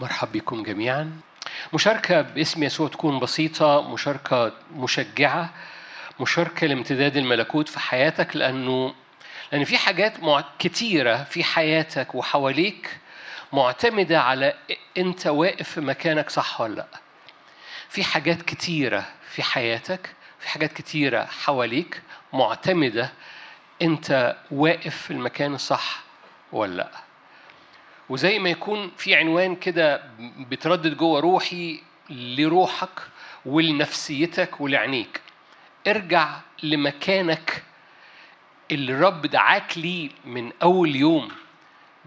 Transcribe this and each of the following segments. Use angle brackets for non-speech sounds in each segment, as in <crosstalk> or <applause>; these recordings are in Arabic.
مرحب بكم جميعا مشاركة باسم يسوع تكون بسيطة مشاركة مشجعة مشاركة لامتداد الملكوت في حياتك لأنه لأن في حاجات. كتيرة في حياتك وحواليك معتمدة على أنت واقف في مكانك صح ولا لأ في حاجات كتيرة في حياتك في حاجات كتيرة حواليك معتمدة أنت واقف في المكان الصح ولا لأ وزي ما يكون في عنوان كده بتردد جوه روحي لروحك ولنفسيتك ولعينيك. ارجع لمكانك اللي الرب دعاك ليه من أول يوم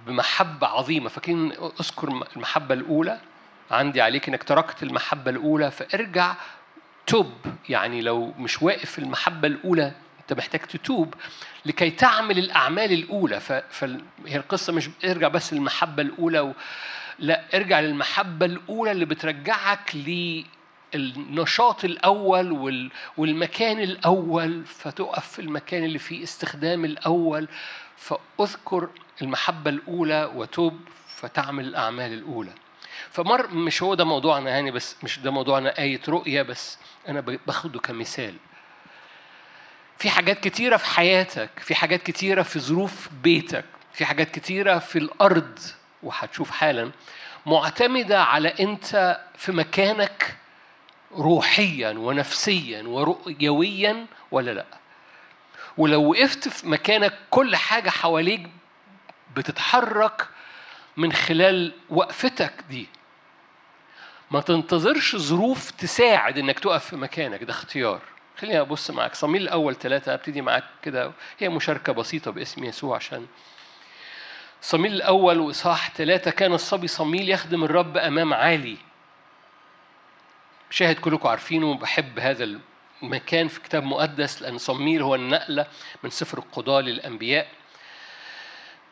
بمحبة عظيمة. فاكرين اذكر المحبة الأولى؟ عندي عليك إنك تركت المحبة الأولى فارجع توب. يعني لو مش واقف المحبة الأولى انت محتاج تتوب لكي تعمل الأعمال الأولى. فهي القصة مش ارجع بس للمحبة الأولى و... لا ارجع للمحبة الأولى اللي بترجعك للنشاط الأول وال... والمكان الأول. فتقف في المكان اللي فيه استخدام الأول. فأذكر المحبة الأولى وتوب فتعمل الأعمال الأولى. فمر مش هو ده موضوعنا يعني بس مش ده موضوعنا آية رؤية بس. أنا باخده كمثال. في حاجات كتيرة في حياتك في حاجات كتيرة في ظروف بيتك في حاجات كتيرة في الأرض وهتشوف حالا معتمدة على أنت في مكانك روحيا ونفسيا ورؤيويا ولا لأ؟ ولو وقفت في مكانك كل حاجة حواليك بتتحرك من خلال وقفتك دي ما تنتظرش ظروف تساعد إنك تقف في مكانك ده اختيار. خليني أبص معاك صميل الأول ثلاثة أبتدي معاك كده. هي مشاركة بسيطة باسم يسوع عشان صميل الأول وإصحاح ثلاثة. كان الصبي صميل يخدم الرب أمام عالي. شاهد كلكم عارفينه وبحب هذا المكان في كتاب مقدس لأن صميل هو النقلة من سفر القضاة للأنبياء.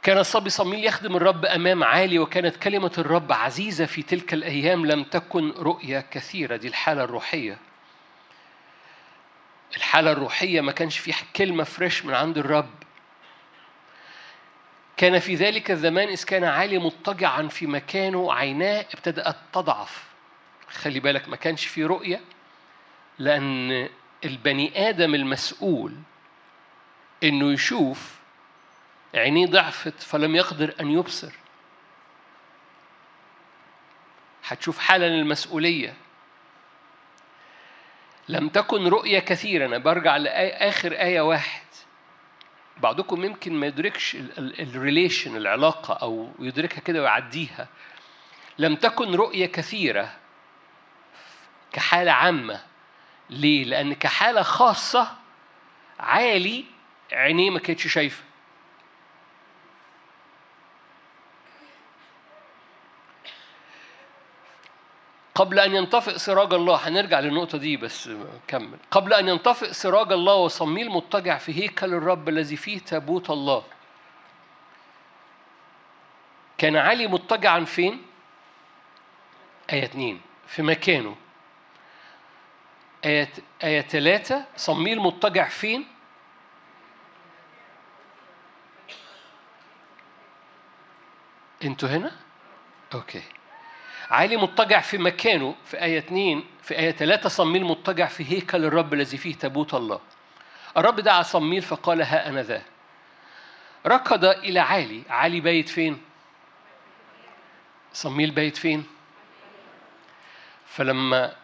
كان الصبي صميل يخدم الرب أمام عالي وكانت كلمة الرب عزيزة في تلك الأيام لم تكن رؤيه كثيرة. دي الحالة الروحية. الحالة الروحية ما كانش في كلمة فريش من عند الرب. كان في ذلك الزمان إذ كان عالي مضطجعا في مكانه عيناه ابتدات تضعف خلي بالك ما كانش في رؤية لأن البني آدم المسؤول إنه يشوف عينيه ضعفت فلم يقدر أن يبصر. هتشوف حالا المسؤولية لم تكن رؤية كثيرة أنا برجع لآخر آية واحد. بعضكم يمكن ما يدركش الريليشن العلاقة أو يدركها كده ويعديها. لم تكن رؤية كثيرة كحالة عامة. ليه؟ لأن كحالة خاصة عالي عينيه ما كانتش شايفة. قبل أن ينطفئ سراج الله هنرجع للنقطة دي بس كمل قبل أن ينطفئ سراج الله وصميل مضطجع في هيكل الرب الذي فيه تابوت الله كان علي مضطجعا فين؟ آية اتنين في مكانه آية آية ثلاثة صميل مضطجع فين؟ أنتوا هنا؟ okay عالي مضطجع في مكانه في آية 2 في آية 3 صميل مضطجع في هيكل الرب الذي فيه تابوت الله. الرب دعا صميل فقال ها أنا ذا. ركض إلى عالي. عالي بايت فين؟ صميل بايت فين؟ فلما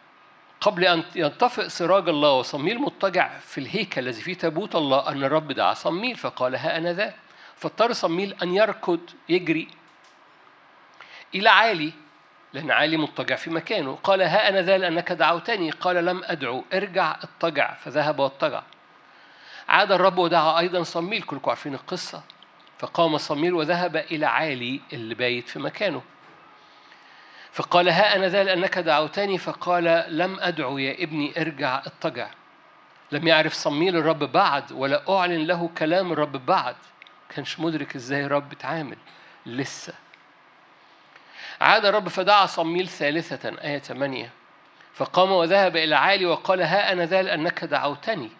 قبل أن ينطفئ سراج الله وصميل مضطجع في الهيكل الذي فيه تابوت الله أن الرب دعا صميل فقال ها أنا ذا. فاضطر صميل أن يركض يجري إلى عالي. لأن عالي مضطجع في مكانه. قال ها أنا ذا لأنك دعوتني. قال لم أدعو. ارجع اضطجع. فذهب واضطجع. عاد الرب ودعا أيضا صميل. كلكم عارفين القصة. فقام صميل وذهب إلى عالي اللي بايت في مكانه. فقال ها أنا ذا لأنك دعوتني. فقال لم أدعو يا ابني. ارجع اضطجع. لم يعرف صميل الرب بعد ولا أعلن له كلام الرب بعد. كانش مدرك إزاي الرب اتعامل لسه. عاد الرب فدعا صميل ثالثة آية 8 فقام وذهب إلى عالي وقال ها أنا ذا لأنك دعوتني.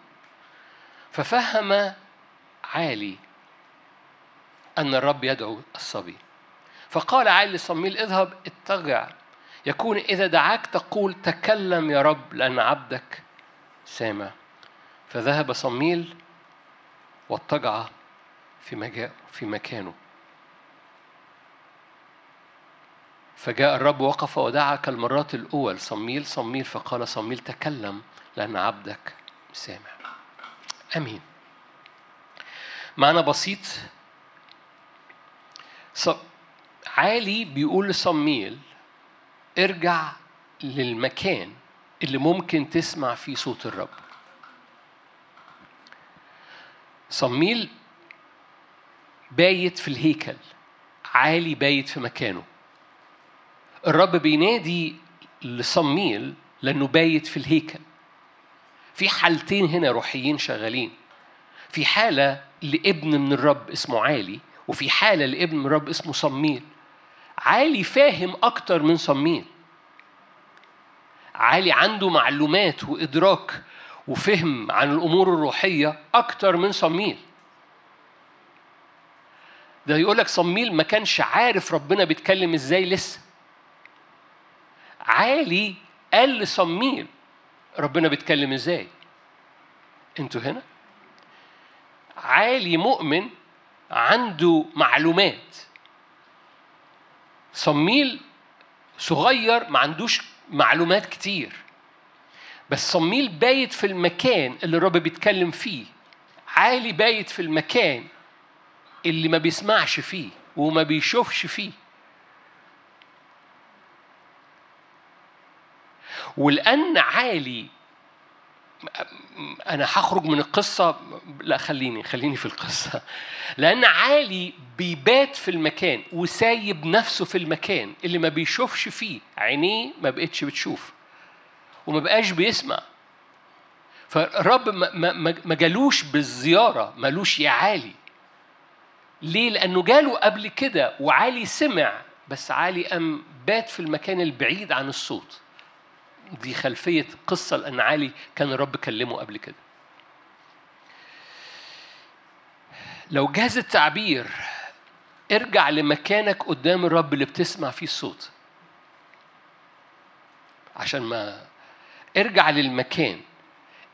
ففهم عالي أن الرب يدعو الصبي. فقال عالي لصميل اذهب اتجع يكون إذا دعاك تقول تكلم يا رب لأن عبدك سامع. فذهب صميل واضطجع في في مكانه. فجاء الرب وقف ودعا كالمرات الأول صميل صميل فقال صميل تكلم لأن عبدك سامع. أمين. معنى بسيط. عالي بيقول لصميل ارجع للمكان اللي ممكن تسمع فيه صوت الرب. صميل بايت في الهيكل عالي بايت في مكانه. الرب بينادي لصميل لأنه بايت في الهيكل. في حالتين هنا روحيين شغالين. في حالة لابن من الرب اسمه عالي وفي حالة لابن من الرب اسمه صميل. عالي فاهم أكتر من صميل. عالي عنده معلومات وإدراك وفهم عن الأمور الروحية أكتر من صميل. ده يقول لك صميل ما كانش عارف ربنا بيتكلم إزاي لسه. عالي قال لصميل ربنا بيتكلم إزاي؟ أنتوا هنا؟ عالي مؤمن عنده معلومات. صميل صغير ما عندوش معلومات كتير. بس صميل بايت في المكان اللي الرب بيتكلم فيه. عالي بايت في المكان اللي ما بيسمعش فيه وما بيشوفش فيه. ولأن عالي. أنا هخرج من القصة لا خليني خليني في القصة. لأن عالي بيبات في المكان وسايب نفسه في المكان اللي ما بيشوفش فيه. عينيه ما بقتش بتشوف وما بقاش بيسمع. فالرب ما جالوش بالزيارة مالوش يا عالي. ليه؟ لأنه جاله قبل كده وعالي سمع بس عالي قام بات في المكان البعيد عن الصوت. دي خلفية قصة لأن علي كان الرب كلمه قبل كده. لو جاز التعبير ارجع لمكانك قدام الرب اللي بتسمع فيه الصوت. عشان ما ارجع للمكان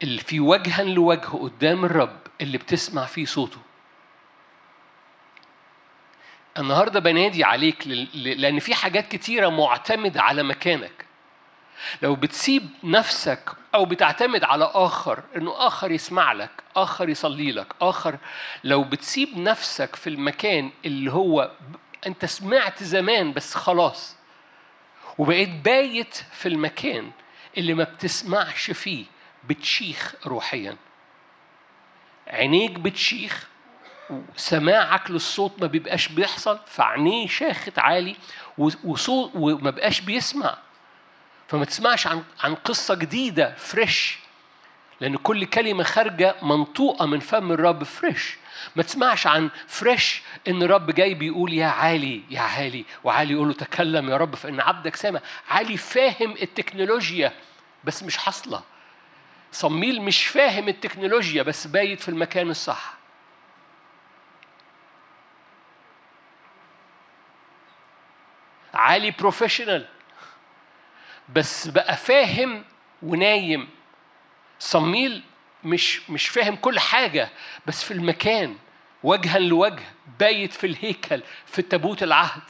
اللي في وجها لوجه قدام الرب اللي بتسمع فيه صوته. النهارده بنادي عليك لأن في حاجات كتيرة معتمدة على مكانك. لو بتسيب نفسك أو بتعتمد على آخر إنه آخر يسمع لك آخر يصلي لك آخر لو بتسيب نفسك في المكان اللي هو أنت سمعت زمان بس خلاص وبقيت بايت في المكان اللي ما بتسمعش فيه بتشيخ روحيا. عينيك بتشيخ وسماعك للصوت ما بيبقاش بيحصل فعينيه شاخت عالي وصوت وما بقاش بيسمع. فما تسمعش عن عن قصة جديدة fresh لأن كل كلمة خارجة منطوقة من فم الرب fresh ما تسمعش عن fresh إن الرب جاي بيقول يا عالي يا عالي. وعالي يقول له تكلم يا رب فإن عبدك سامع. عالي فاهم التكنولوجيا بس مش حاصلة. صميل مش فاهم التكنولوجيا بس بايت في المكان الصح. عالي professional بس بقى فاهم ونايم. صميل مش مش فاهم كل حاجة بس في المكان وجها لوجه بايت في الهيكل في تابوت العهد.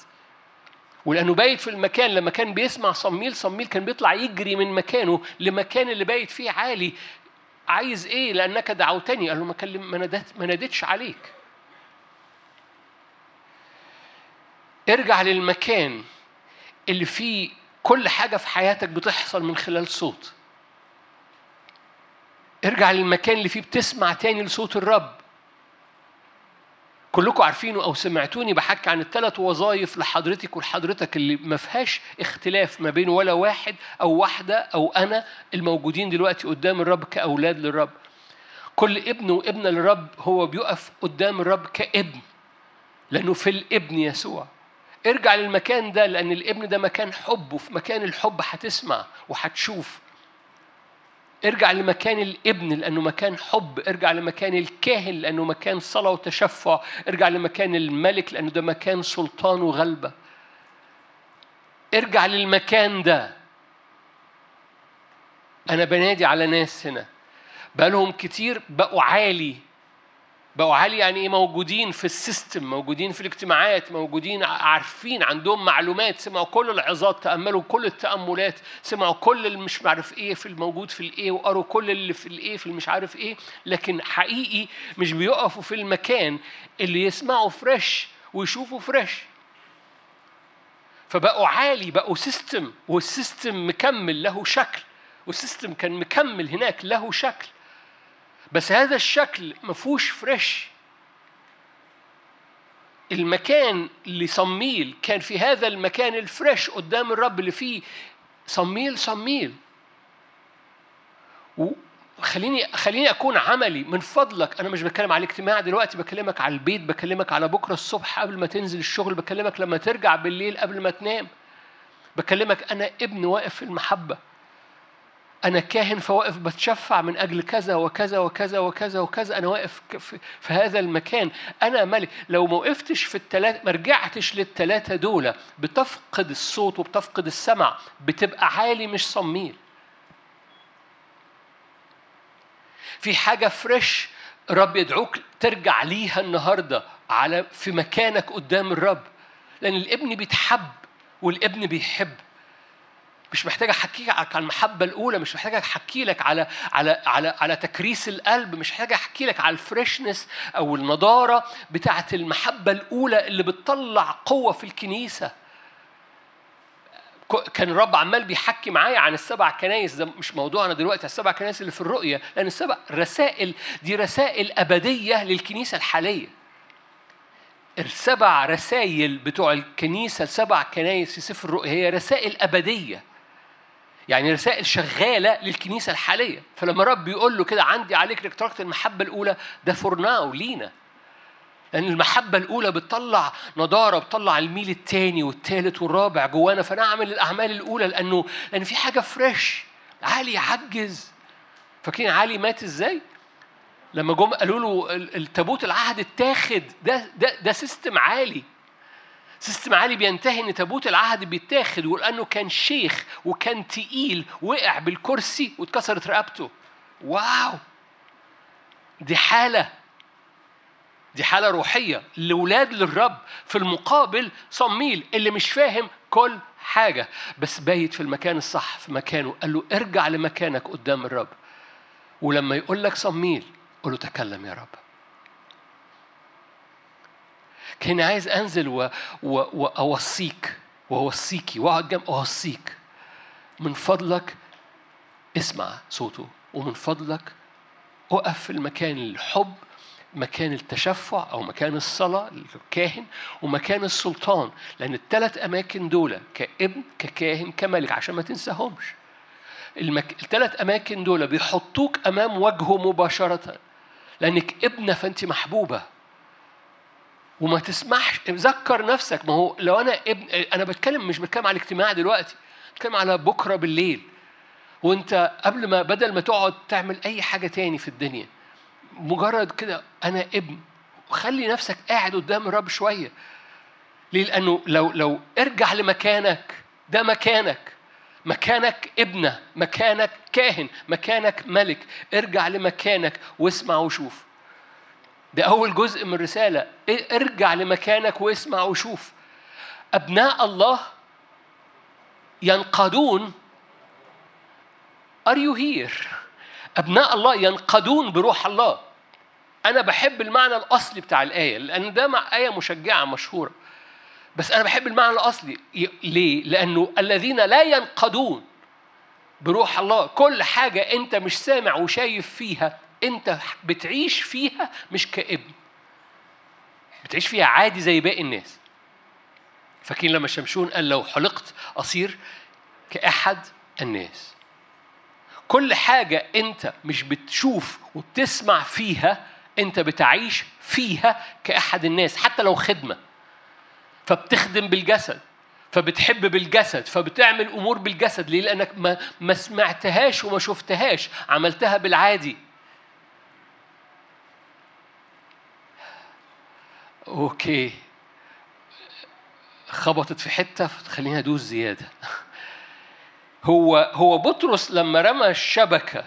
ولأنه بايت في المكان لما كان بيسمع صميل صميل كان بيطلع يجري من مكانه لمكان اللي بايت فيه عالي. عايز إيه؟ لأنك دعوتني. قال له ما كلم ما نادتش عليك. ارجع للمكان اللي فيه كل حاجة في حياتك بتحصل من خلال صوت. ارجع للمكان اللي فيه بتسمع تاني لصوت الرب. كلكم عارفينه أو سمعتوني بحكي عن الثلاث وظائف لحضرتك ولحضرتك اللي ما فيهاش اختلاف ما بين ولا واحد أو واحدة أو أنا الموجودين دلوقتي قدام الرب كأولاد للرب. كل ابن وابنة للرب هو بيقف قدام الرب كابن لأنه في الابن يسوع. ارجع للمكان ده لأن الابن ده مكان حب وفي مكان الحب هتسمع وهتشوف. ارجع لمكان الابن لأنه مكان حب ارجع لمكان الكاهن لأنه مكان صلاة وتشفع ارجع لمكان الملك لأنه ده مكان سلطان وغلبة. ارجع للمكان ده. أنا بنادي على ناس هنا. بقالهم كتير بقوا عالي. بقوا عالي يعني إيه موجودين في السيستم موجودين في الاجتماعات موجودين عارفين عندهم معلومات سمعوا كل العظات تأملوا كل التأملات سمعوا كل اللي مش عارف إيه في الموجود في الإيه وقروا كل اللي في الإيه في المش عارف إيه لكن حقيقي مش بيقفوا في المكان اللي يسمعوا fresh ويشوفوا fresh فبقوا عالي بقوا system وال system مكمل له شكل وال system كان مكمل هناك له شكل. بس هذا الشكل ما فيهوش fresh المكان اللي صميل كان في هذا المكان ال fresh قدام الرب اللي فيه صميل صميل. خليني خليني أكون عملي من فضلك. أنا مش بتكلم على الاجتماع دلوقتي بكلمك على البيت بكلمك على بكرة الصبح قبل ما تنزل الشغل بكلمك لما ترجع بالليل قبل ما تنام. بكلمك أنا ابن واقف في المحبة. أنا كاهن فواقف بتشفع من أجل كذا وكذا وكذا وكذا وكذا أنا واقف في هذا المكان. أنا ملك. لو ما وقفتش في الثلاثة ما رجعتش للثلاثة دول بتفقد الصوت وبتفقد السمع بتبقى عالي مش صميل. في حاجة fresh رب يدعوك ترجع ليها النهاردة على في مكانك قدام الرب. لأن الابن بيتحب والابن بيحب. مش محتاج احكي لك عن المحبة الأولى مش محتاج أحكي لك على على على على تكريس القلب مش محتاج أحكي لك على ال freshness أو النضارة بتاعة المحبة الأولى اللي بتطلع قوة في الكنيسة. كان الرب عمال بيحكي معايا عن السبع كنايس ده مش موضوعنا دلوقتي السبع كنايس اللي في الرؤية لأن السبع رسائل دي رسائل أبدية للكنيسة الحالية. السبع رسائل بتوع الكنيسة السبع كنايس في سفر الرؤيا هي رسائل أبدية. يعني رسائل شغالة للكنيسة الحالية. فلما الرب بيقول له كده عندي عليك انك المحبة الأولى ده for now لينا. لأن المحبة الأولى بتطلع نضارة بتطلع الميل الثاني والثالث والرابع جوانا. فنعمل الأعمال الأولى لأنه لأن في حاجة fresh عالي يعجز فاكرين عالي مات إزاي؟ لما جم قالوا له التابوت العهد اتاخد. ده ده ده system عالي. system عالي بينتهي إن تابوت العهد بيتاخد ولأنه كان شيخ وكان تقيل وقع بالكرسي واتكسرت رقبته. wow! دي حالة. دي حالة روحية. لاولاد للرب في المقابل صموئيل اللي مش فاهم كل حاجة. بس بايت في المكان الصح في مكانه. قال له ارجع لمكانك قدام الرب. ولما يقول لك صميل قول له تكلم يا رب. كان عايز أنزل و... و... واوصيك وأوصيكي وأقعد جنب أوصيك. من فضلك اسمع صوته ومن فضلك اقف في المكان الحب مكان التشفع أو مكان الصلاة الكاهن ومكان السلطان. لأن الثلاث أماكن دول كابن ككاهن كملك عشان ما تنساهمش. المك... الثلاث أماكن دول بيحطوك أمام وجهه مباشرة. لأنك ابنة فأنت محبوبة. وما تسمحش ذكر نفسك. ما هو لو أنا ابن أنا بتكلم مش بتكلم على الاجتماع دلوقتي بتكلم على بكرة بالليل. وأنت قبل ما بدل ما تقعد تعمل أي حاجة تاني في الدنيا مجرد كده أنا ابن خلي نفسك قاعد قدام الرب شوية. ليه؟ لأنه لو لو ارجع لمكانك ده مكانك. مكانك ابنة مكانك كاهن مكانك ملك. ارجع لمكانك واسمع وشوف. ده أول جزء من الرسالة. ارجع لمكانك واسمع وشوف. أبناء الله ينقادون. Are you here؟ أبناء الله ينقادون بروح الله. أنا بحب المعنى الأصلي بتاع الآية لأن ده مع آية مشجعة مشهورة. بس أنا بحب المعنى الأصلي. ليه؟ لأنه الذين لا ينقادون بروح الله كل حاجة أنت مش سامع وشايف فيها انت بتعيش فيها مش كابن. بتعيش فيها عادي زي باقي الناس. فاكرين لما شمشون قال لو حلقت اصير كأحد الناس. كل حاجة انت مش بتشوف وبتسمع فيها انت بتعيش فيها كأحد الناس حتى لو خدمة. فبتخدم بالجسد فبتحب بالجسد فبتعمل أمور بالجسد. ليه؟ لأنك ما ما سمعتهاش وما شفتهاش. عملتها بالعادي. أوكي. خبطت في حتة فتخليني أدوس زيادة. <laughs> هو هو بطرس لما رمى الشبكة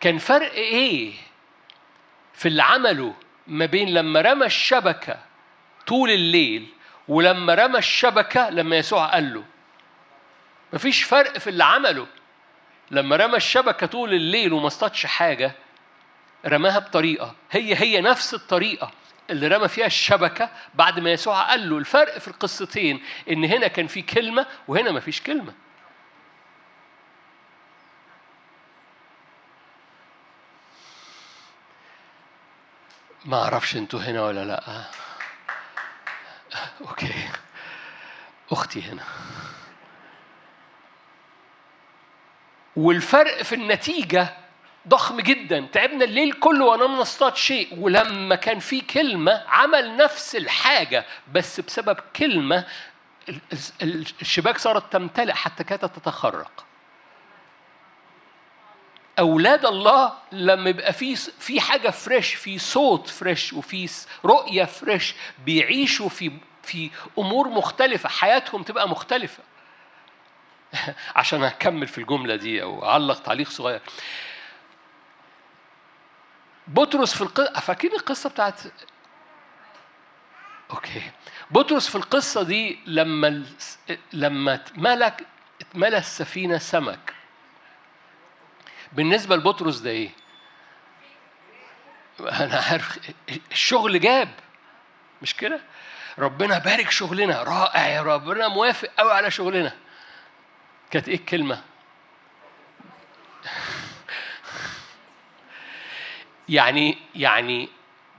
كان فرق إيه في اللي عمله ما بين لما رمى الشبكة طول الليل ولما رمى الشبكة لما يسوع قال له؟ مفيش فرق في اللي عمله. لما رمى الشبكة طول الليل وما اصطادش حاجة رماها بطريقة. هي هي نفس الطريقة اللي رمى فيها الشبكة بعد ما يسوع قال له الفرق في القصتين إن هنا كان في كلمة وهنا ما فيش كلمة. ما أعرفش أنتوا هنا ولا لأ. أوكي. أختي هنا. والفرق في النتيجة ضخم جدا. تعبنا الليل كله ولم نصطاد شيء. ولما كان في كلمة عمل نفس الحاجة بس بسبب كلمة الشباك صارت تمتلئ حتى كانت تتخرق. أولاد الله لما يبقى في في حاجة fresh في صوت fresh وفي رؤية fresh بيعيشوا في في أمور مختلفة حياتهم تبقى مختلفة. <laughs> عشان أكمل في الجملة دي أو أعلق تعليق صغير. بطرس في القصة فاكرين القصة بتاعت أوكي بطرس في القصة دي لما لما اتملك اتملى السفينة سمك بالنسبة لبطرس ده إيه؟ أنا عارف الشغل جاب مش كده؟ ربنا بارك شغلنا رائع يا ربنا موافق قوي على شغلنا كانت إيه الكلمة؟ يعني يعني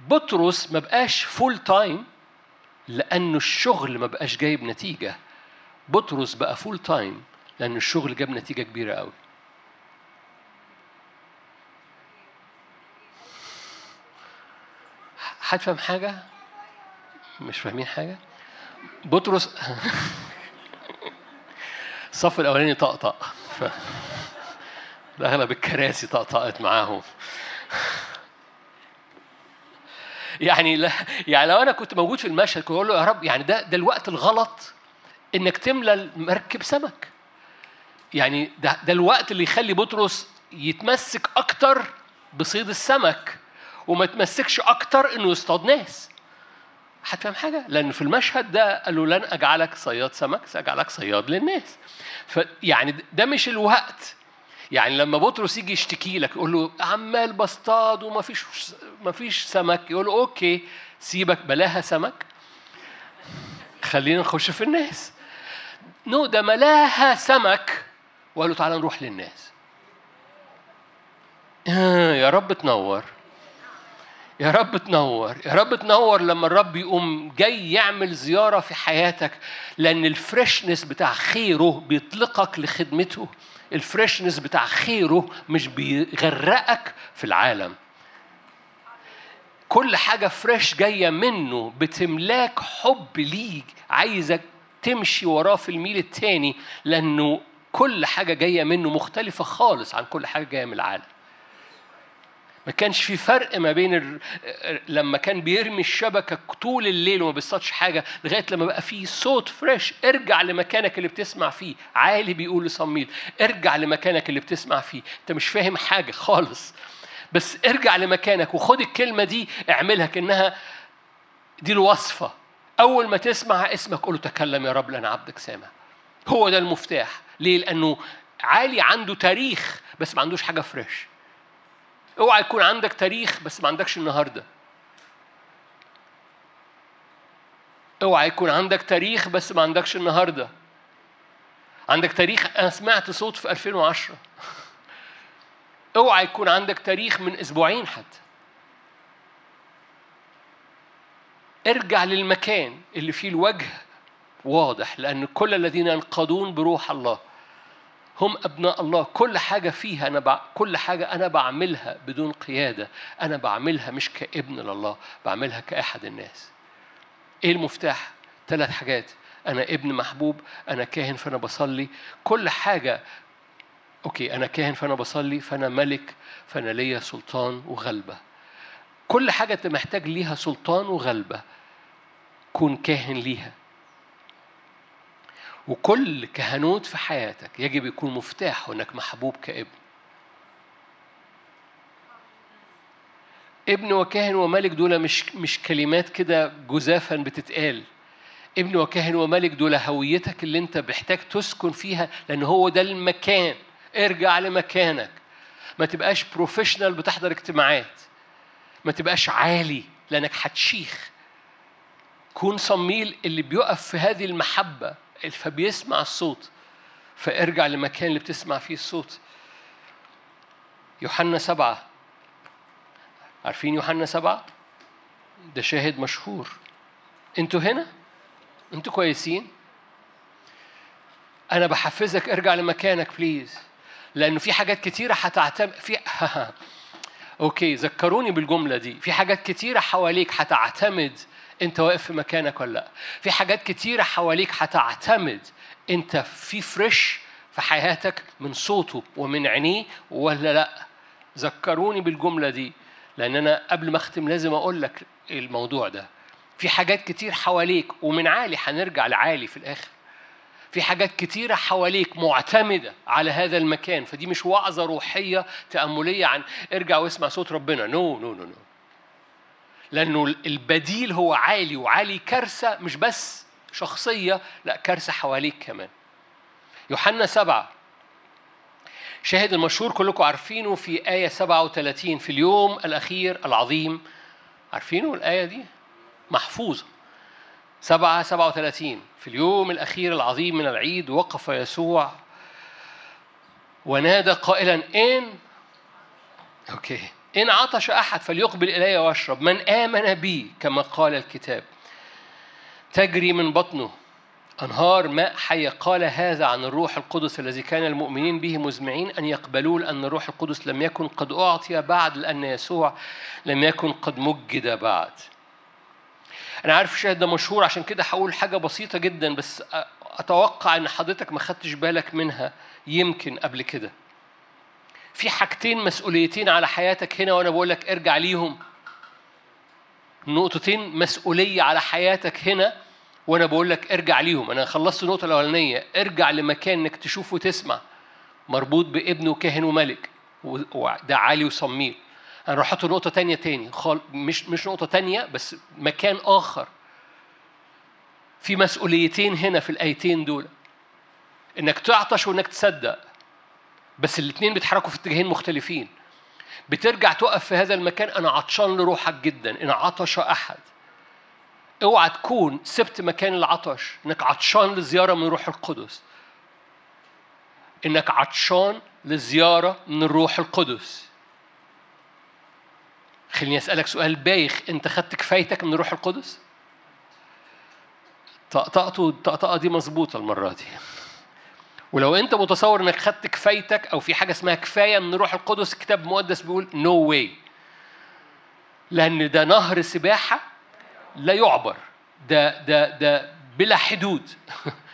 بطرس ما بقاش full time لأنه الشغل ما بقاش جايب نتيجة بطرس بقى full time لأن الشغل جاب نتيجة كبيرة قوي حد فاهم حاجة؟ مش فاهمين حاجة؟ بطرس <laughs> الصف الأولاني طقطق ف... أغلب الكراسي طقطقت معاهم يعني لا يعني لو أنا كنت موجود في المشهد كنت أقول له يا رب يعني ده ده الوقت الغلط إنك تملى المركب سمك. يعني ده ده الوقت اللي يخلي بطرس يتمسك أكتر بصيد السمك وما يتمسكش أكتر إنه يصطاد ناس. هتفهم حاجة؟ لأن في المشهد ده قالوا لن أجعلك صياد سمك سأجعلك صياد للناس. فيعني ده مش الوقت. يعني لما بطرس يجي يشتكي لك يقول له عمال بصطاد وما فيش ما فيش سمك. يقول له okay سيبك بلاها سمك. خلينا نخش في الناس. no ده ملاها سمك. وقال له تعالى نروح للناس. يا رب تنور. يا رب تنور. يا رب تنور لما الرب يقوم جاي يعمل زيارة في حياتك لأن ال freshness بتاع خيره بيطلقك لخدمته. ال freshness بتاع خيره مش بيغرقك في العالم. كل حاجة fresh جاية منه بتملاك حب ليك عايزك تمشي وراه في الميل التاني لأنه كل حاجة جاية منه مختلفة خالص عن كل حاجة جاية من العالم. ما كانش في فرق ما بين ال... لما كان بيرمي الشبكة طول الليل وما بيصطادش حاجة لغاية لما بقى في صوت فريش ارجع لمكانك اللي بتسمع فيه. عالي بيقول لصميل ارجع لمكانك اللي بتسمع فيه. انت مش فاهم حاجة خالص. بس ارجع لمكانك وخد الكلمة دي اعملها كأنها دي الوصفة. أول ما تسمع اسمك قول له تكلم يا رب لأن عبدك سامع. هو ده المفتاح. ليه؟ لأنه عالي عنده تاريخ بس ما عندوش حاجة فريش أوعى يكون عندك تاريخ بس ما عندكش النهارده. أوعى يكون عندك تاريخ بس ما عندكش النهارده. عندك تاريخ أنا سمعت صوت في 2010 <laughs> أوعى يكون عندك تاريخ من أسبوعين حتى. ارجع للمكان اللي فيه الوجه واضح لأن كل الذين ينقضون بروح الله. هم أبناء الله. كل حاجة فيها أنا بع... كل حاجة أنا بعملها بدون قيادة. أنا بعملها مش كابن لله بعملها كأحد الناس. إيه المفتاح؟ ثلاث حاجات. أنا ابن محبوب أنا كاهن فأنا بصلي. كل حاجة أوكي أنا كاهن فأنا بصلي فأنا ملك فأنا ليا سلطان وغلبة. كل حاجة أنت محتاج ليها سلطان وغلبة. كون كاهن ليها. وكل كهنوت في حياتك يجب يكون مفتاح انك محبوب كابن. ابن وكاهن وملك دول مش مش كلمات كده جزافا بتتقال. ابن وكاهن وملك دول هويتك اللي انت محتاج تسكن فيها لأن هو ده المكان. ارجع لمكانك. ما تبقاش بروفيشنال بتحضر اجتماعات. ما تبقاش عالي لأنك هتشيخ. كون صميل اللي بيقف في هذه المحبة فبيسمع الصوت فارجع لمكان اللي بتسمع فيه الصوت. يوحنا سبعة. عارفين يوحنا سبعة؟ ده شاهد مشهور. أنتوا هنا؟ أنتوا كويسين؟ أنا بحفزك ارجع لمكانك please لأنه في حاجات كتيرة هتعتمد في <laughs> okay ذكروني بالجملة دي. في حاجات كتيرة حواليك هتعتمد انت واقف في مكانك ولا لأ. في حاجات كتيرة حواليك هتعتمد انت في fresh في حياتك من صوته ومن عينيه ولا لأ. ذكروني بالجملة دي لأن أنا قبل ما أختم لازم أقول لك الموضوع ده. في حاجات كتير حواليك ومن عالي هنرجع لعالي في الآخر. في حاجات كتيرة حواليك معتمدة على هذا المكان فدي مش وعظة روحية تأملية عن ارجع واسمع صوت ربنا. no no no no لأنه البديل هو عالي وعالي كارثة مش بس شخصية لا كارثة حواليك كمان. يوحنا سبعة. شاهد المشهور كلكم عارفينه في آية 37 في اليوم الأخير العظيم. عارفينه الآية دي؟ محفوظة. سبعة سبعة وثلاثين في اليوم الأخير العظيم من العيد وقف يسوع ونادى قائلا إن؟ okay. إن عطش أحد فليقبل إلي ويشرب. من آمن بي كما قال الكتاب. تجري من بطنه. أنهار ماء حية قال هذا عن الروح القدس الذي كان المؤمنين به مزمعين أن يقبلوا لأن الروح القدس لم يكن قد أعطي بعد لأن يسوع لم يكن قد مجد بعد. أنا عارف الشاهد ده مشهور عشان كده هقول حاجة بسيطة جدا بس أتوقع إن حضرتك ما خدتش بالك منها يمكن قبل كده. في حاجتين مسؤوليتين على حياتك هنا وأنا بقول لك ارجع ليهم. نقطتين مسؤولية على حياتك هنا وأنا بقول لك ارجع ليهم، أنا خلصت النقطة الأولانية، ارجع لمكان إنك تشوف وتسمع. مربوط بابن وكاهن وملك. وده عالي وصميم. أنا راح أحط نقطة تانية تاني. خال مش مش نقطة تانية بس مكان آخر. في مسؤوليتين هنا في الآيتين دول. إنك تعطش وإنك تصدق. بس الاثنين بيتحركوا في اتجاهين مختلفين. بترجع تقف في هذا المكان أنا عطشان لروحك جدا إن عطش أحد. أوعى تكون سبت مكان العطش إنك عطشان لزيارة من روح القدس. إنك عطشان لزيارة من الروح القدس. خليني أسألك سؤال بايخ أنت خدت كفايتك من الروح القدس؟ طقطقته الطقطقة دي مظبوطة المرة دي. ولو أنت متصور إنك خدت كفايتك أو في حاجة اسمها كفاية من الروح القدس الكتاب المقدس بيقول نو no واي لأن ده نهر سباحة لا يعبر. ده ده ده بلا حدود.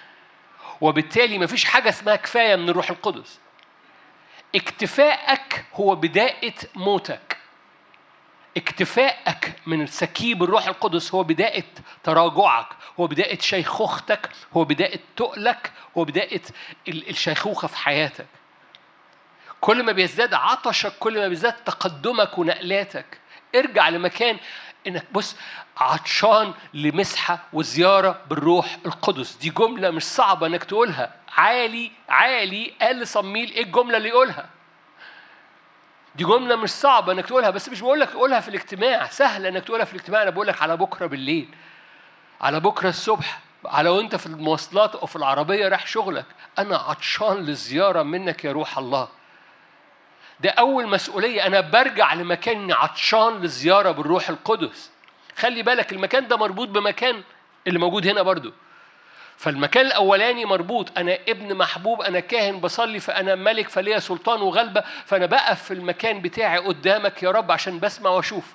<laughs> وبالتالي مفيش حاجة اسمها كفاية من الروح القدس. اكتفائك هو بداية موتك. اكتفائك من سكيب الروح القدس هو بداية تراجعك هو بداية شيخوختك هو بداية تقلك هو بداية الشيخوخة في حياتك. كل ما بيزداد عطشك كل ما بيزداد تقدمك ونقلاتك. ارجع لمكان إنك بص عطشان لمسحة وزيارة بالروح القدس. دي جملة مش صعبة إنك تقولها. عالي عالي قال صميل إيه الجملة اللي يقولها؟ دي جملة مش صعبة إنك تقولها بس مش بقول لك قولها في الاجتماع. سهلة إنك تقولها في الاجتماع. أنا بقول لك على بكرة بالليل. على بكرة الصبح. على وأنت في المواصلات أو في العربية رايح شغلك. أنا عطشان للزيارة منك يا روح الله. ده أول مسؤولية. أنا برجع لمكان عطشان للزيارة بالروح القدس. خلي بالك المكان ده مربوط بمكان اللي موجود هنا برضو. فالمكان الأولاني مربوط أنا ابن محبوب أنا كاهن بصلي فأنا ملك فليا سلطان وغلبة فأنا بقف في المكان بتاعي قدامك يا رب عشان بسمع وأشوف.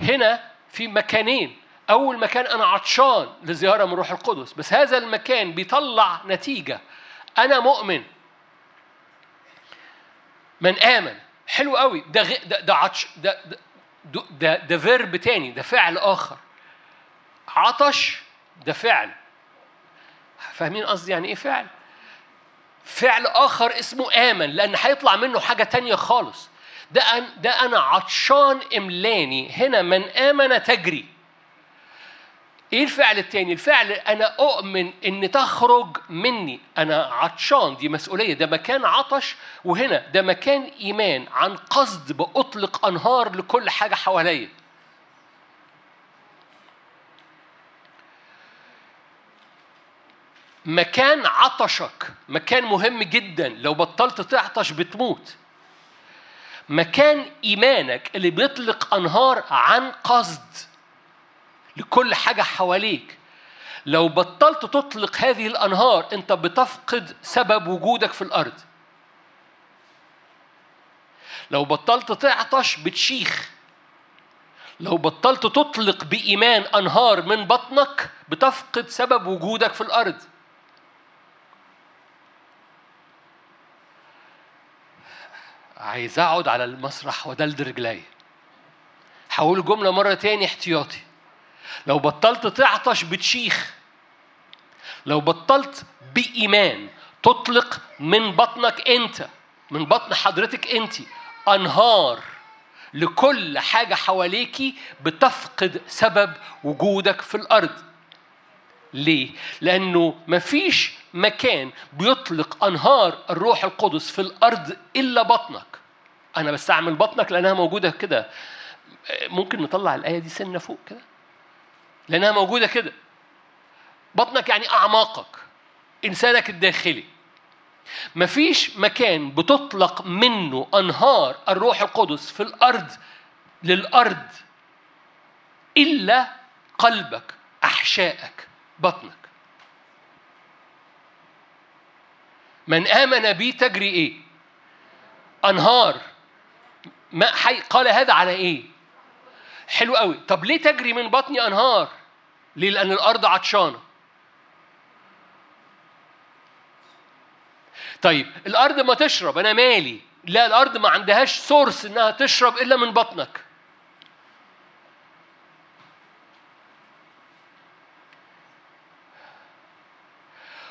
هنا في مكانين. أول مكان أنا عطشان لزيارة من روح القدس بس هذا المكان بيطلع نتيجة. أنا مؤمن. من آمن. حلو قوي. ده. ده ده عطش ده ده ده, فيرب تاني ده فعل آخر. عطش ده فعل. فاهمين قصدي يعني إيه فعل؟ فعل آخر اسمه آمن لأن هيطلع منه حاجة تانية خالص. ده أن ده أنا عطشان إملاني هنا من آمن تجري. إيه الفعل التاني؟ الفعل أنا أؤمن إن تخرج مني. أنا عطشان دي مسؤولية. ده مكان عطش وهنا ده مكان إيمان عن قصد بأطلق أنهار لكل حاجة حواليا. مكان عطشك مكان مهم جدا. لو بطلت تعطش بتموت. مكان إيمانك اللي بيطلق أنهار عن قصد لكل حاجة حواليك. لو بطلت تطلق هذه الأنهار أنت بتفقد سبب وجودك في الأرض. لو بطلت تعطش بتشيخ. لو بطلت تطلق بإيمان أنهار من بطنك بتفقد سبب وجودك في الأرض. عايز أقعد على المسرح ودلد رجلي. هقول الجملة مرة تاني احتياطي. لو بطلت تعطش بتشيخ. لو بطلت بإيمان تطلق من بطنك أنت من بطن حضرتك أنت أنهار لكل حاجة حواليكي بتفقد سبب وجودك في الأرض. ليه؟ لأنه مفيش مكان بيطلق أنهار الروح القدس في الأرض إلا بطنك. أنا بستعمل بطنك لأنها موجودة كده. ممكن نطلع الآية دي سنة فوق كده؟ لأنها موجودة كده. بطنك يعني أعماقك إنسانك الداخلي. مفيش مكان بتطلق منه أنهار الروح القدس في الأرض للأرض إلا قلبك أحشائك بطنك. من آمن بي تجري إيه؟ أنهار ماء حي قال هذا على إيه؟ حلو قوي طب ليه تجري من بطني أنهار؟ ليه؟ لأن الأرض عطشانة طيب الأرض ما تشرب أنا مالي لا الأرض ما عندهاش سورس إنها تشرب إلا من بطنك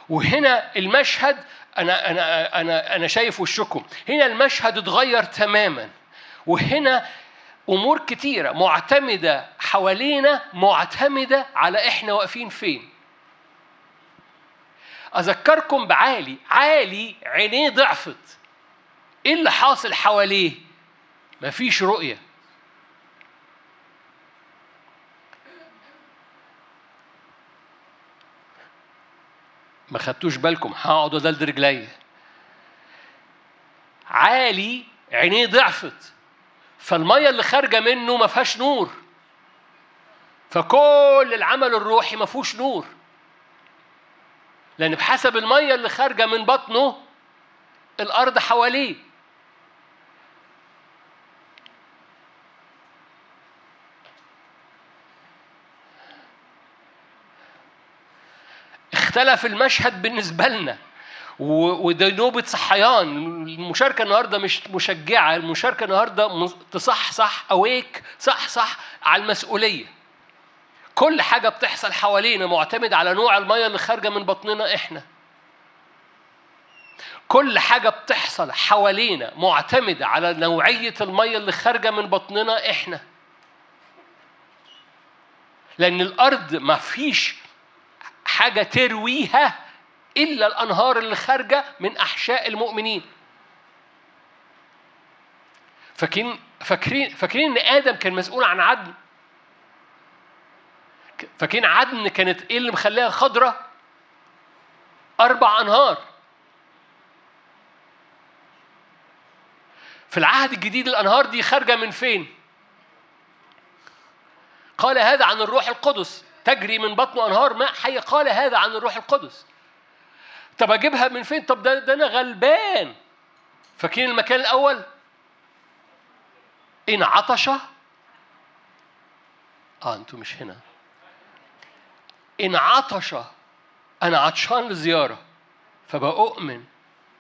وهنا المشهد أنا أنا أنا أنا شايف وشكم. هنا المشهد اتغير تماما. وهنا أمور كتيرة معتمدة حوالينا معتمدة على إحنا واقفين فين. أذكركم بعالي عالي عينيه ضعفت. إيه اللي حاصل حواليه؟ مفيش رؤية. ما خدتوش بالكم هقعد ادلد رجلي. عالي عينيه ضعفت. فالمية اللي خارجة منه ما فيهاش نور. فكل العمل الروحي ما فيهوش نور. لأن بحسب المية اللي خارجة من بطنه الأرض حواليه. اختلف المشهد بالنسبة لنا. وده نوبة صحيان. المشاركة النهاردة مش مشجعة المشاركة النهاردة تصح صح أويك صح صح على المسؤولية. كل حاجة بتحصل حوالينا معتمد على نوع المية اللي خارجة من بطننا إحنا. كل حاجة بتحصل حوالينا معتمدة على نوعية المية اللي خارجة من بطننا إحنا. لأن الأرض ما فيش حاجة ترويها إلا الأنهار اللي خارجة من أحشاء المؤمنين. فاكرين فاكرين فاكرين إن آدم كان مسؤول عن عدن؟ فاكرين عدن كانت إيه اللي مخليها خضرة؟ أربع أنهار. في العهد الجديد الأنهار دي خارجة من فين؟ قال هذا عن الروح القدس. تجري من بطنه أنهار ماء حي. قال هذا عن الروح القدس. طب أجيبها من فين؟ طب ده, ده أنا غلبان. فاكرين المكان الأول؟ إن عطش. آه أنتوا مش هنا. إن عطش. أنا عطشان للزياره فبأؤمن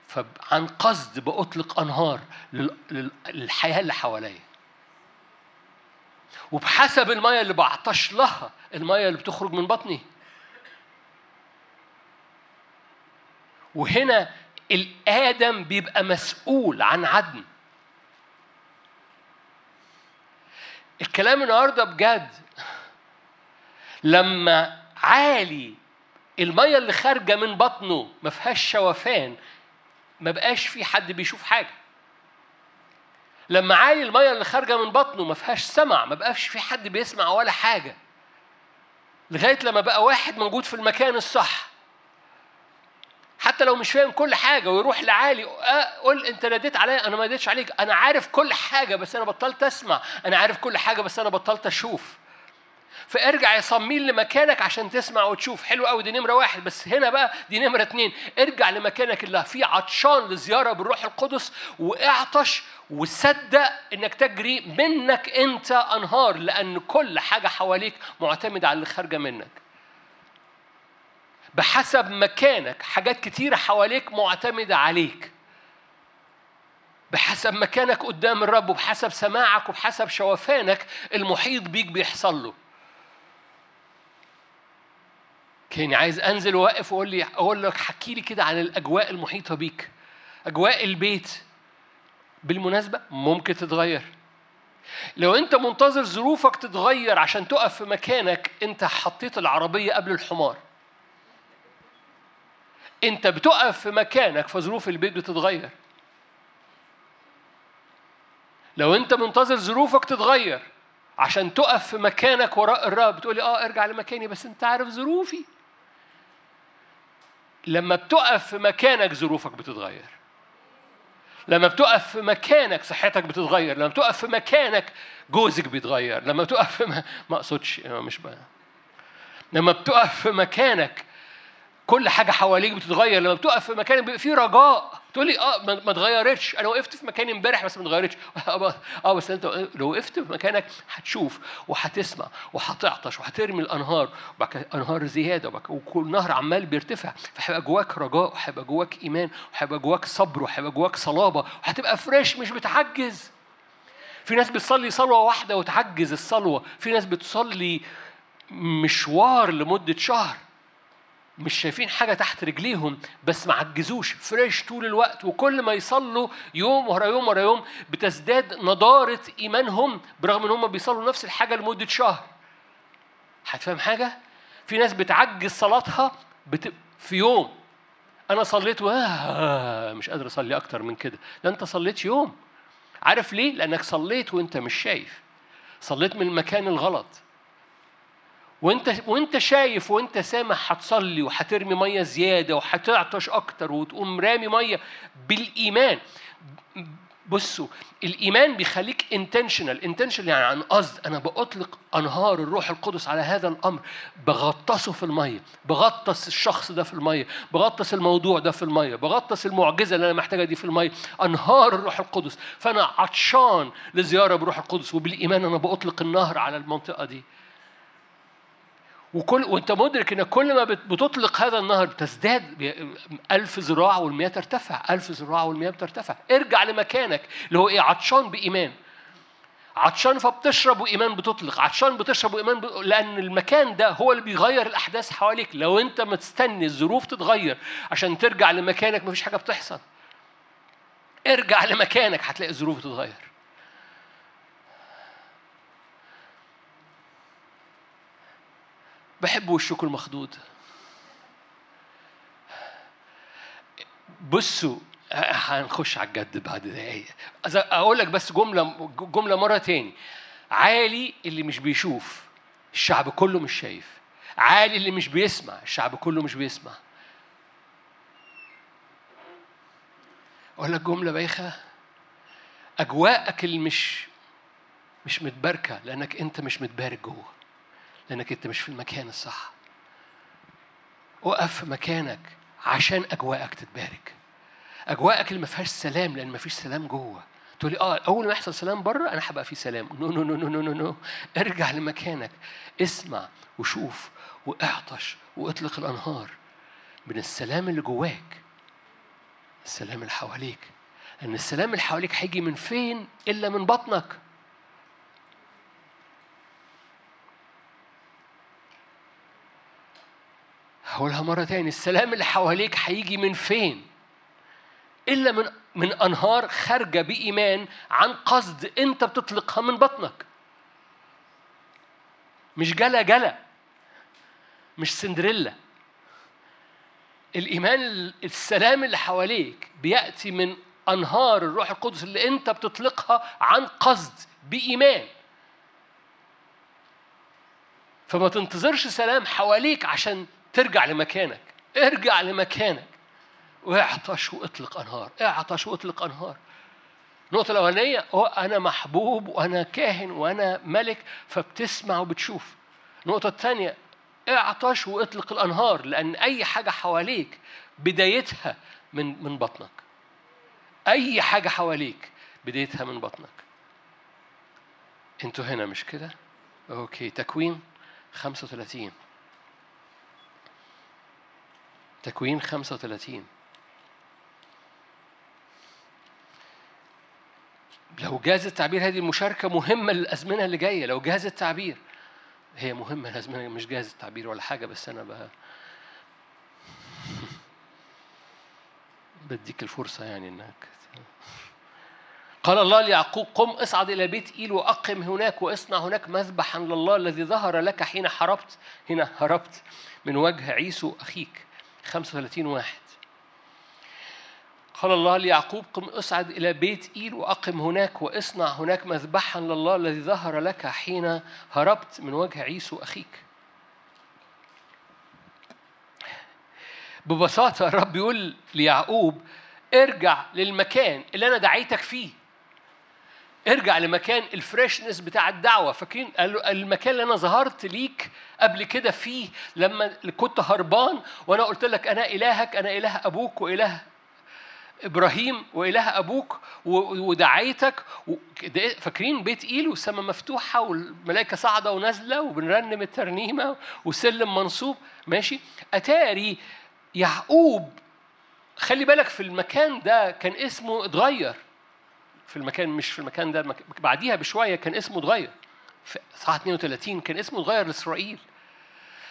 فعن قصد بأطلق أنهار للحياة اللي حواليا. وبحسب المية اللي بعطش لها المية اللي بتخرج من بطني. وهنا الآدم بيبقى مسؤول عن عدن. الكلام النهارده بجد لما عالي المية اللي خارجة من بطنه ما فيهاش شوفان ما بقاش في حد بيشوف حاجة. لما عالي المية اللي خارجة من بطنه ما فيهاش سمع ما بقاش في حد بيسمع ولا حاجة. لغاية لما بقى واحد موجود في المكان الصح. حتى لو مش فاهم كل حاجة ويروح لعالي قول أنت ناديت عليا؟ أنا ما ناديتش عليك. أنا عارف كل حاجة بس أنا بطلت أسمع. أنا عارف كل حاجة بس أنا بطلت أشوف. فارجع يا صميل لمكانك عشان تسمع وتشوف. حلو قوي دي نمرة واحد. بس هنا بقى دي نمرة اتنين. ارجع لمكانك اللي فيه عطشان لزيارة بالروح القدس واعطش وصدق إنك تجري منك أنت أنهار لأن كل حاجة حواليك معتمدة على اللي خارجة منك. بحسب مكانك حاجات كتيرة حواليك معتمدة عليك. بحسب مكانك قدام الرب وبحسب سماعك وبحسب شوفانك المحيط بيك بيحصل له. كاني عايز انزل واقف واقول لي أقول لك حكي لي كده عن الأجواء المحيطة بيك. أجواء البيت. بالمناسبة ممكن تتغير. لو أنت منتظر ظروفك تتغير عشان تقف في مكانك أنت حطيت العربية قبل الحمار. أنت بتقف في مكانك فظروف البيت بتتغير. لو أنت منتظر ظروفك تتغير عشان تقف في مكانك وراء الرب بتقولي آه ارجع لمكاني بس أنت عارف ظروفي. لما بتقف في مكانك ظروفك بتتغير. لما بتقف في مكانك صحتك بتتغير. لما بتقف في مكانك جوزك بيتغير. لما بتقف في ما, ما أقصدش مش بقى. لما بتقف في مكانك كل حاجة حواليك بتتغير. لما بتقف في مكانك بيبقى في رجاء. تقول لي آه ما اتغيرتش. أنا وقفت في مكاني امبارح بس ما اتغيرتش. <laughs> آه بس أنت لو وقفت في مكانك هتشوف وهتسمع وهتعطش وهترمي الأنهار وبعد أنهار زيادة وكل نهر عمال بيرتفع. فهيبقى جواك رجاء وهيبقى جواك إيمان وهيبقى جواك صبر وهيبقى جواك صلابة. وهتبقى فريش مش بتعجز. في ناس بتصلي صلوة واحدة وتعجز الصلوة. في ناس بتصلي مشوار لمدة شهر. مش شايفين حاجة تحت رجليهم بس ما عجزوش. فريش طول الوقت وكل ما يصلوا يوم ورا يوم ورا يوم بتزداد نضارة إيمانهم برغم إن هم بيصلوا نفس الحاجة لمدة شهر. هتفهم حاجة؟ في ناس بتعجز صلاتها بت... في يوم. أنا صليت واه مش قادر أصلي أكتر من كده. ده أنت صليت يوم. عارف ليه؟ لأنك صليت وأنت مش شايف. صليت من المكان الغلط. وانت وانت شايف وانت سامع هتصلي وهترمي مية زيادة وهتعطش أكتر وتقوم رامي مية بالإيمان. بصوا الإيمان بيخليك انتشنال انتشنال يعني عن قصد. أنا بأطلق أنهار الروح القدس على هذا الأمر. بغطسه في المية. بغطس الشخص ده في المية. بغطس الموضوع ده في المية. بغطس المعجزة اللي أنا محتاجها دي في المية. أنهار الروح القدس. فأنا عطشان لزيارة بروح القدس. وبالإيمان أنا بأطلق النهر على المنطقة دي. وكل وانت مدرك إن كل ما بتطلق هذا النهر بتزداد ألف ذراع والمياه ترتفع ألف ذراع والمياه بترتفع. ارجع لمكانك اللي هو إيه؟ عطشان بإيمان. عطشان فبتشرب وإيمان بتطلق. عطشان بتشرب وإيمان ب... لأن المكان ده هو اللي بيغير الأحداث حواليك. لو أنت مستني الظروف تتغير عشان ترجع لمكانك مفيش حاجة بتحصل. ارجع لمكانك هتلاقي الظروف تتغير. بحب وشكم المخدود بصوا هنخش على الجد بعد دقايق. أقول لك بس جملة جملة مرة تاني. عالي اللي مش بيشوف الشعب كله مش شايف. عالي اللي مش بيسمع الشعب كله مش بيسمع. أقول لك جملة بايخة. أجواءك اللي مش مش متباركة لأنك أنت مش متبارك جوه. لأنك أنت مش في المكان الصح. في مكانك عشان أجواءك تتبارك. أجواءك اللي ما فيهاش سلام لأن ما فيش سلام جوه. تقولي آه أول ما يحصل سلام بره أنا هبقى في سلام. no no no no no no no ارجع لمكانك. اسمع وشوف واعطش واطلق الأنهار من السلام اللي جواك. السلام اللي حواليك. لأن السلام اللي حواليك هيجي من فين؟ إلا من بطنك. هقولها مرة تاني السلام اللي حواليك هيجي من فين؟ إلا من من أنهار خارجة بإيمان عن قصد أنت بتطلقها من بطنك. مش جلا جلا مش سندريلا الإيمان السلام اللي حواليك بيأتي من أنهار الروح القدس اللي أنت بتطلقها عن قصد بإيمان فما تنتظرش سلام حواليك عشان ترجع لمكانك. ارجع لمكانك. واعطش واطلق أنهار. اعطش واطلق أنهار. النقطة الأولانية هو أنا محبوب وأنا كاهن وأنا ملك فبتسمع وبتشوف. النقطة الثانية اعطش واطلق الأنهار لأن أي حاجة حواليك بدايتها من من بطنك. أي حاجة حواليك بدايتها من بطنك. أنتوا هنا مش كده؟ okay تكوين 35 تكوين 35 لو جاز التعبير هذه المشاركة مهمة للأزمنة اللي جاية. لو جاز التعبير هي مهمة الأزمنة مش جاز التعبير ولا حاجة بس أنا بقى <laughs> بديك الفرصة يعني إنك <laughs> قال الله ليعقوب قم اصعد إلى بيت إيل وأقم هناك واصنع هناك مذبحا لله الذي ظهر لك حين حربت هنا هربت من وجه عيسو أخيك. 35 واحد. قال الله ليعقوب قم اصعد إلى بيت إيل وأقم هناك وإصنع هناك مذبحا لله الذي ظهر لك حين هربت من وجه عيسو أخيك. ببساطة الرب يقول ليعقوب ارجع للمكان اللي أنا دعيتك فيه. ارجع لمكان الفريشنس بتاع الدعوة فاكرين؟ المكان اللي أنا ظهرت ليك قبل كده فيه لما كنت هربان وأنا قلت لك أنا إلهك أنا إله أبوك وإله إبراهيم وإله أبوك ودعيتك فاكرين؟ بيت ايل والسماء مفتوحة والملائكة صاعدة ونازلة وبنرنم الترنيمة وسلم منصوب ماشي؟ أتاري يعقوب خلي بالك في المكان ده كان اسمه اتغير. في المكان مش في المكان ده بعديها بشوية كان اسمه اتغير. في صح 32 كان اسمه اتغير لإسرائيل.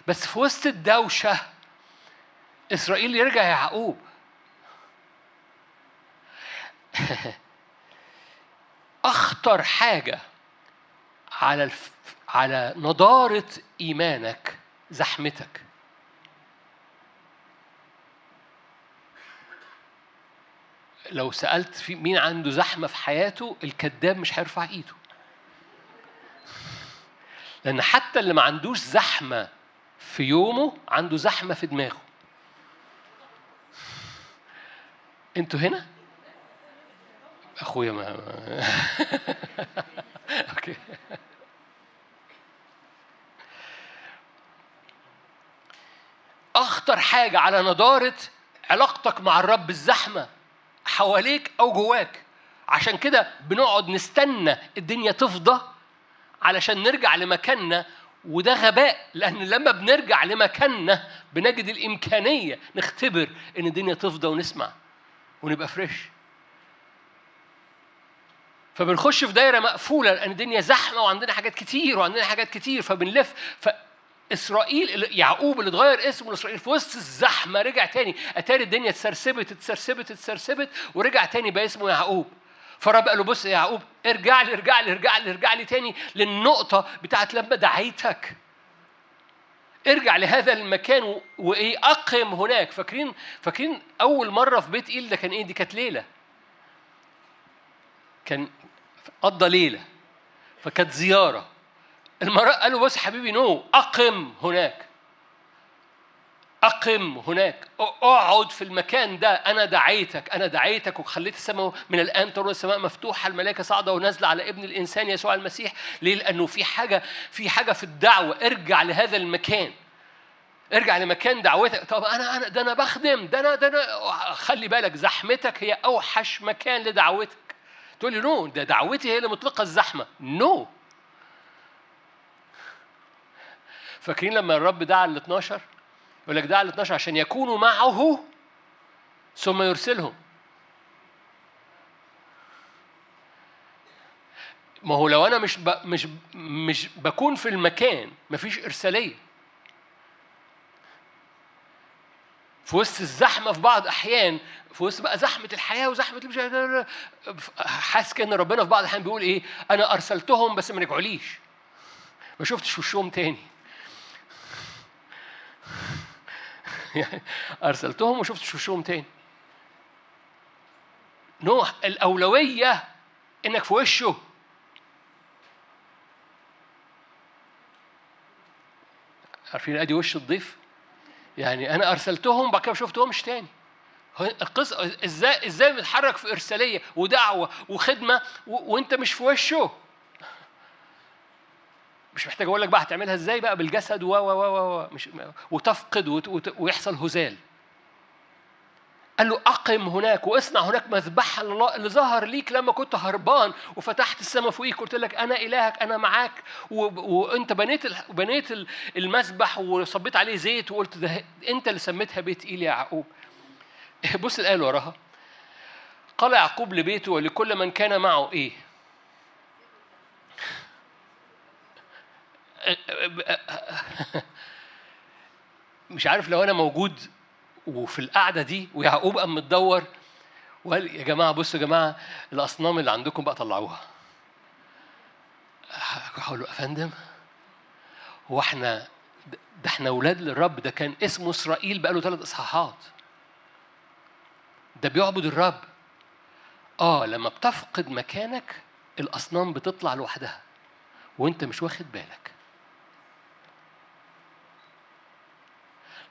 بس في وسط الدوشة إسرائيل يرجع يعقوب. <laughs> أخطر حاجة على الف... على نضارة إيمانك زحمتك. لو سألت في مين عنده زحمة في حياته الكذاب مش هيرفع إيده. لأن حتى اللي ما عندوش زحمة في يومه عنده زحمة في دماغه. أنتوا هنا؟ أخويا ما <laughs> أوكي. أخطر حاجة على نضارة علاقتك مع الرب الزحمه حواليك أو جواك. عشان كده بنقعد نستنى الدنيا تفضى علشان نرجع لمكاننا وده غباء لأن لما بنرجع لمكاننا بنجد الإمكانية نختبر إن الدنيا تفضى ونسمع ونبقى فريش فبنخش في دايرة مقفولة لأن الدنيا زحمة وعندنا حاجات كتير وعندنا حاجات كتير فبنلف فاسرائيل يعقوب اللي اتغير اسمه لإسرائيل في وسط الزحمة رجع تاني. أتاري الدنيا اتسرسبت اتسرسبت اتسرسبت ورجع تاني بقى اسمه يعقوب. فرب قال له بص يا يعقوب ارجع لي ارجع لي ارجع لي ارجع لي تاني للنقطة بتاعت لما دعيتك. ارجع لهذا المكان وإيه أقم هناك. فاكرين فاكرين أول مرة في بيت إيل ده كان إيه؟ دي كانت ليلة. كان قضى ليلة. فكانت زيارة. المرأة قالوا بص حبيبي نو أقم هناك. أقم هناك. أقعد في المكان ده أنا دعيتك أنا دعيتك وخليت السماء من الآن ترى السماء مفتوحة الملائكة صاعدة ونازلة على ابن الإنسان يسوع المسيح. ليه؟ لأنه في حاجة في حاجة في الدعوة. ارجع لهذا المكان. ارجع لمكان دعوتك. طب أنا أنا ده أنا بخدم ده أنا ده أنا خلي بالك زحمتك هي أوحش مكان لدعوتك. تقول لي نو ده دعوتي هي اللي مطلقة الزحمة. نو. no. فاكرين لما الرب دعا ال 12 يقول لك دعا ال 12 عشان يكونوا معه ثم يرسلهم. ما هو لو أنا مش ب... مش مش بكون في المكان مفيش إرسالية. في وسط الزحمة في بعض أحيان في وسط بقى زحمة الحياة وزحمة مش حاسس كأن ربنا في بعض الأحيان بيقول إيه؟ أنا أرسلتهم بس ما رجعوليش. ما شفتش وشهم تاني. يعني أرسلتهم وما شفتش وشهم تاني. نوح الأولوية إنك في وشه. عارفين أدي وش الضيف؟ يعني أنا أرسلتهم بعد كده شفتهمش تاني. القصة إزاي إزاي بنتحرك في إرسالية ودعوة وخدمة. وأنت مش في وشه؟ مش محتاج أقول لك بقى هتعملها إزاي بقى بالجسد و و و و مش وتفقد وت... ويحصل هزال قال له أقم هناك واصنع هناك مذبحة لله اللي ظهر ليك لما كنت هربان وفتحت السماء فوقيك قلت لك أنا إلهك أنا معاك. وأنت بنيت. بنيت المذبح وصبيت عليه زيت وقلت ده أنت اللي سميتها بيت إيلي يا يعقوب <laughs> بص الآية وراها قال يعقوب لبيته ولكل من كان معه إيه <laughs> مش عارف لو أنا موجود وفي القعدة دي ويعقوب قام متدور وقال يا جماعة بصوا يا جماعة الأصنام اللي عندكم بقى طلعوها. هقول له يا فندم. هو إحنا ده إحنا أولاد للرب ده كان اسمه إسرائيل بقى له ثلاث إصحاحات. ده بيعبد الرب. آه لما بتفقد مكانك الأصنام بتطلع لوحدها وأنت مش واخد بالك.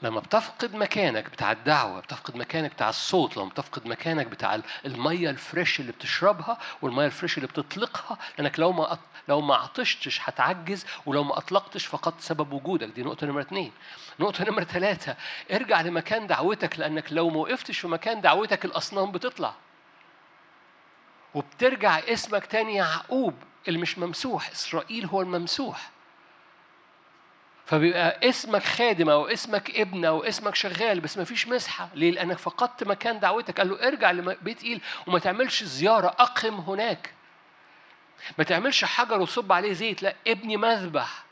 لما بتفقد مكانك بتاع الدعوة بتفقد مكانك بتاع الصوت لما بتفقد مكانك بتاع المية الفريش اللي بتشربها والمية الفريش اللي بتطلقها لأنك لو ما لو ما عطشتش هتعجز ولو ما أطلقتش فقدت سبب وجودك. دي نقطة نمرة اثنين نقطة نمرة ثلاثة ارجع لمكان دعوتك لأنك لو ما وقفتش في مكان دعوتك الأصنام بتطلع. وبترجع اسمك تاني يعقوب اللي مش ممسوح إسرائيل هو الممسوح. فبيبقى اسمك خادم أو اسمك ابن أو اسمك شغال بس ما فيش مسحة. ليه؟ لأنك فقدت مكان دعوتك. قال له ارجع لبيت إيل وما تعملش زيارة أقم هناك. ما تعملش حجر وصب عليه زيت لا ابني مذبح.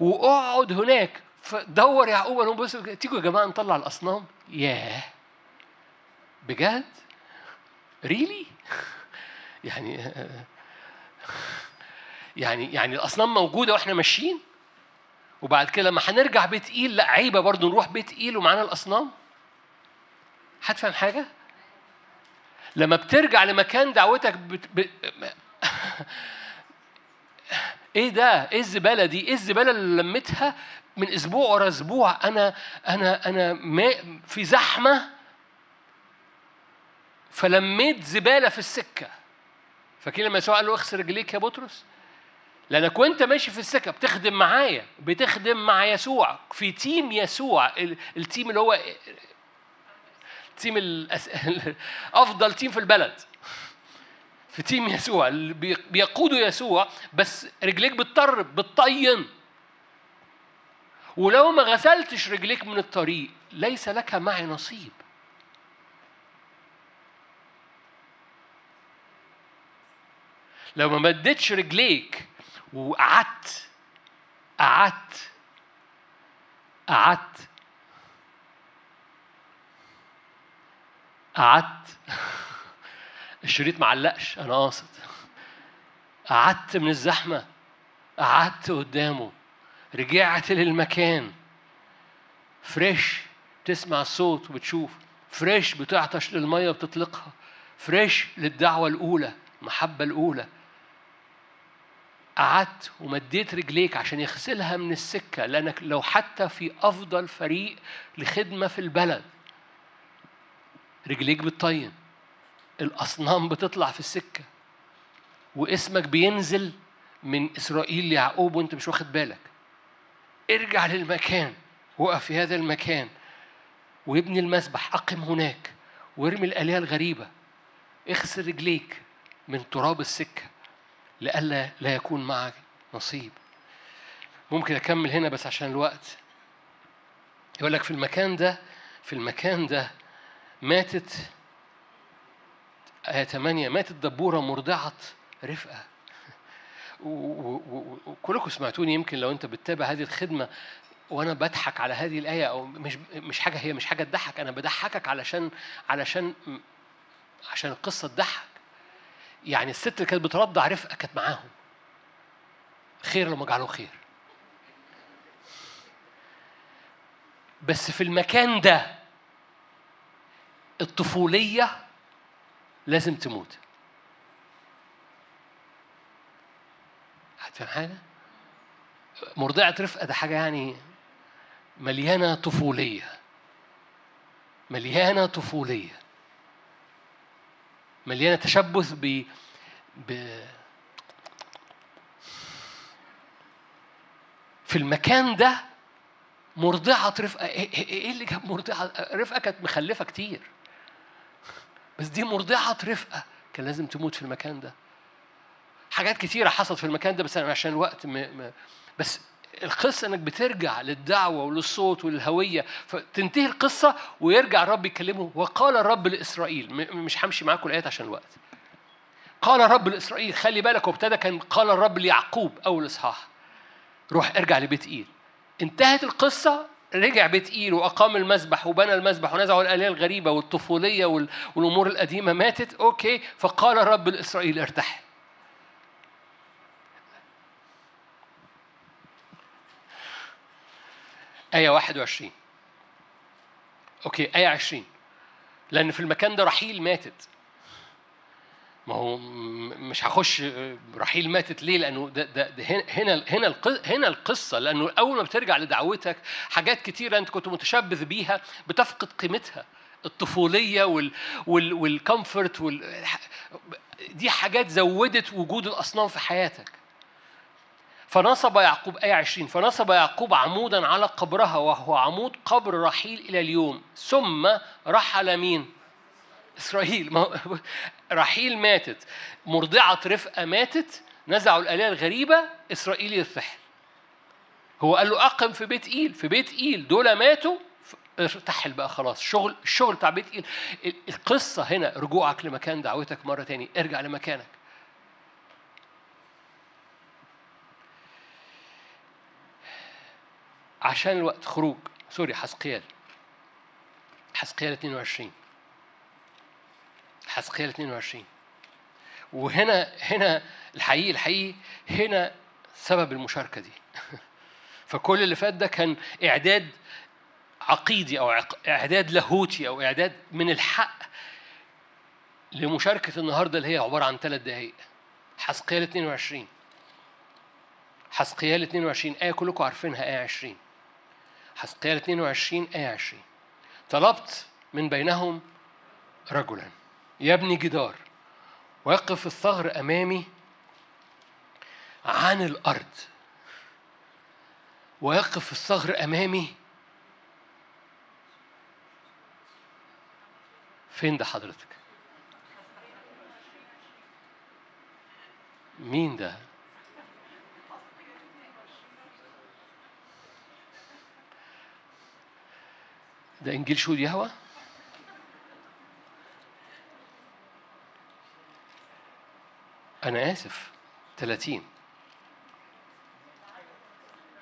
وأقعد هناك. فدور يعقوب قال بص تيجوا يا جماعة نطلع الأصنام. ياه! بجد؟ ريلي <laughs> يعني يعني يعني الأصنام موجودة وإحنا ماشيين؟ وبعد كده لما هنرجع بيت إيل لا عيبة برضو نروح بيت إيل ومعانا الأصنام. هتفهم حاجة؟ لما بترجع لمكان دعوتك بت... ب... <laughs> إيه ده؟ إيه الزبالة دي؟ إيه الزبالة اللي لميتها من أسبوع ورا أسبوع؟ أنا أنا أنا ما في زحمة. فلميت زبالة في السكة. فاكرين لما يسوع قال له اغسل رجليك يا بطرس؟ لأنك وأنت ماشي في السكة بتخدم معايا بتخدم مع يسوع في team يسوع ال team اللي هو team الأس... <laughs> أفضل team في البلد. في team يسوع اللي بيقودوا يسوع بس رجليك بتترب بتطين. ولو ما غسلتش رجليك من الطريق ليس لك معي نصيب. لو ما مدتش رجليك وقعدت قعدت قعدت قعدت. <laughs> الشريط معلقش أنا قاصد. قعدت من الزحمة قعدت قدامه. رجعت للمكان. fresh تسمع الصوت وبتشوف. fresh بتعطش للمية وبتطلقها. fresh للدعوة الأولى المحبة الأولى. قعدت ومديت رجليك عشان يغسلها من السكة لأنك لو حتى في أفضل فريق لخدمة في البلد رجليك بتطين الأصنام بتطلع في السكة واسمك بينزل من إسرائيل ليعقوب وأنت مش واخد بالك. ارجع للمكان وقف في هذا المكان وابني المسبح أقم هناك وارمي الآلهة الغريبة اغسل رجليك من تراب السكة. لئلا لا يكون معك نصيب. ممكن أكمل هنا بس عشان الوقت. يقول لك في المكان ده في المكان ده ماتت آية 8 ماتت دبورة مرضعة رفقة. وكلكم سمعتوني يمكن لو أنت بتتابع هذه الخدمة وأنا بضحك على هذه الآية أو مش مش حاجة هي مش حاجة تضحك. أنا بضحكك علشان علشان عشان القصة تضحك. يعني الست اللي كانت بترضع رفقة كانت معاهم. خير لما جعله خير. بس في المكان ده الطفولية لازم تموت. هتفهم حاجة؟ مرضعة رفقة ده حاجة يعني مليانة طفولية. مليانة طفولية. مليانة تشبث ب ب في المكان ده مرضعة رفقة. إيه اللي جاب مرضعة؟ رفقة كانت مخلفة كتير. بس دي مرضعة رفقة كان لازم تموت في المكان ده. حاجات كتيرة حصلت في المكان ده بس أنا عشان الوقت م... م... بس القصة إنك بترجع للدعوة وللصوت وللهوية فتنتهي القصة ويرجع الرب يكلمه وقال الرب لإسرائيل مش همشي معاكم الآيات عشان الوقت قال الرب لإسرائيل خلي بالك وابتدى كان قال الرب ليعقوب أول إصحاح روح ارجع لبيت إيل. انتهت القصة رجع بيت إيل وأقام المذبح وبنى المذبح ونزعوا الآلهة الغريبة والطفولية والأمور القديمة ماتت okay. فقال الرب لإسرائيل ارتحل. آية 21 okay آية 20 لأن في المكان ده رحيل ماتت. ما هو مش هخش رحيل ماتت ليه؟ لأنه ده, ده, ده هنا هنا هنا القصة. لأنه أول ما بترجع لدعوتك حاجات كتيرة أنت كنت متشبث بيها بتفقد قيمتها. الطفولية وال وال والكمفورت وال دي حاجات زودت وجود الأصنام في حياتك. فنصب يعقوب آية 20 فنصب يعقوب عمودا على قبرها وهو عمود قبر رحيل إلى اليوم ثم رحل مين؟ إسرائيل. <laughs> رحيل ماتت. مرضعة رفقة ماتت نزعوا الآلهة الغريبة إسرائيل يرتحل. هو قال له أقم في بيت إيل في بيت إيل دول ماتوا ارتحل بقى خلاص. الشغل الشغل بتاع بيت إيل القصة هنا رجوعك لمكان دعوتك مرة تاني ارجع لمكانك. عشان الوقت خروج. سوري حسقيال حسقيال 22 حسقيال 22 وهنا هنا الحقيقي الحقيقي هنا سبب المشاركة دي. <laughs> فكل اللي فات ده كان إعداد عقيدي أو إعداد لاهوتي أو إعداد من الحق لمشاركة النهاردة اللي هي عبارة عن ثلاث دقايق. حسقيال 22 حسقيال 22 آية كلكم عارفينها آية 20 حسقيال 22 آية 20 طلبت من بينهم رجلا يبني جدار ويقف الثغر أمامي عن الأرض ويقف الثغر أمامي فين ده حضرتك؟ مين ده؟ ده إنجيل شهود يهوى؟ أنا آسف. 30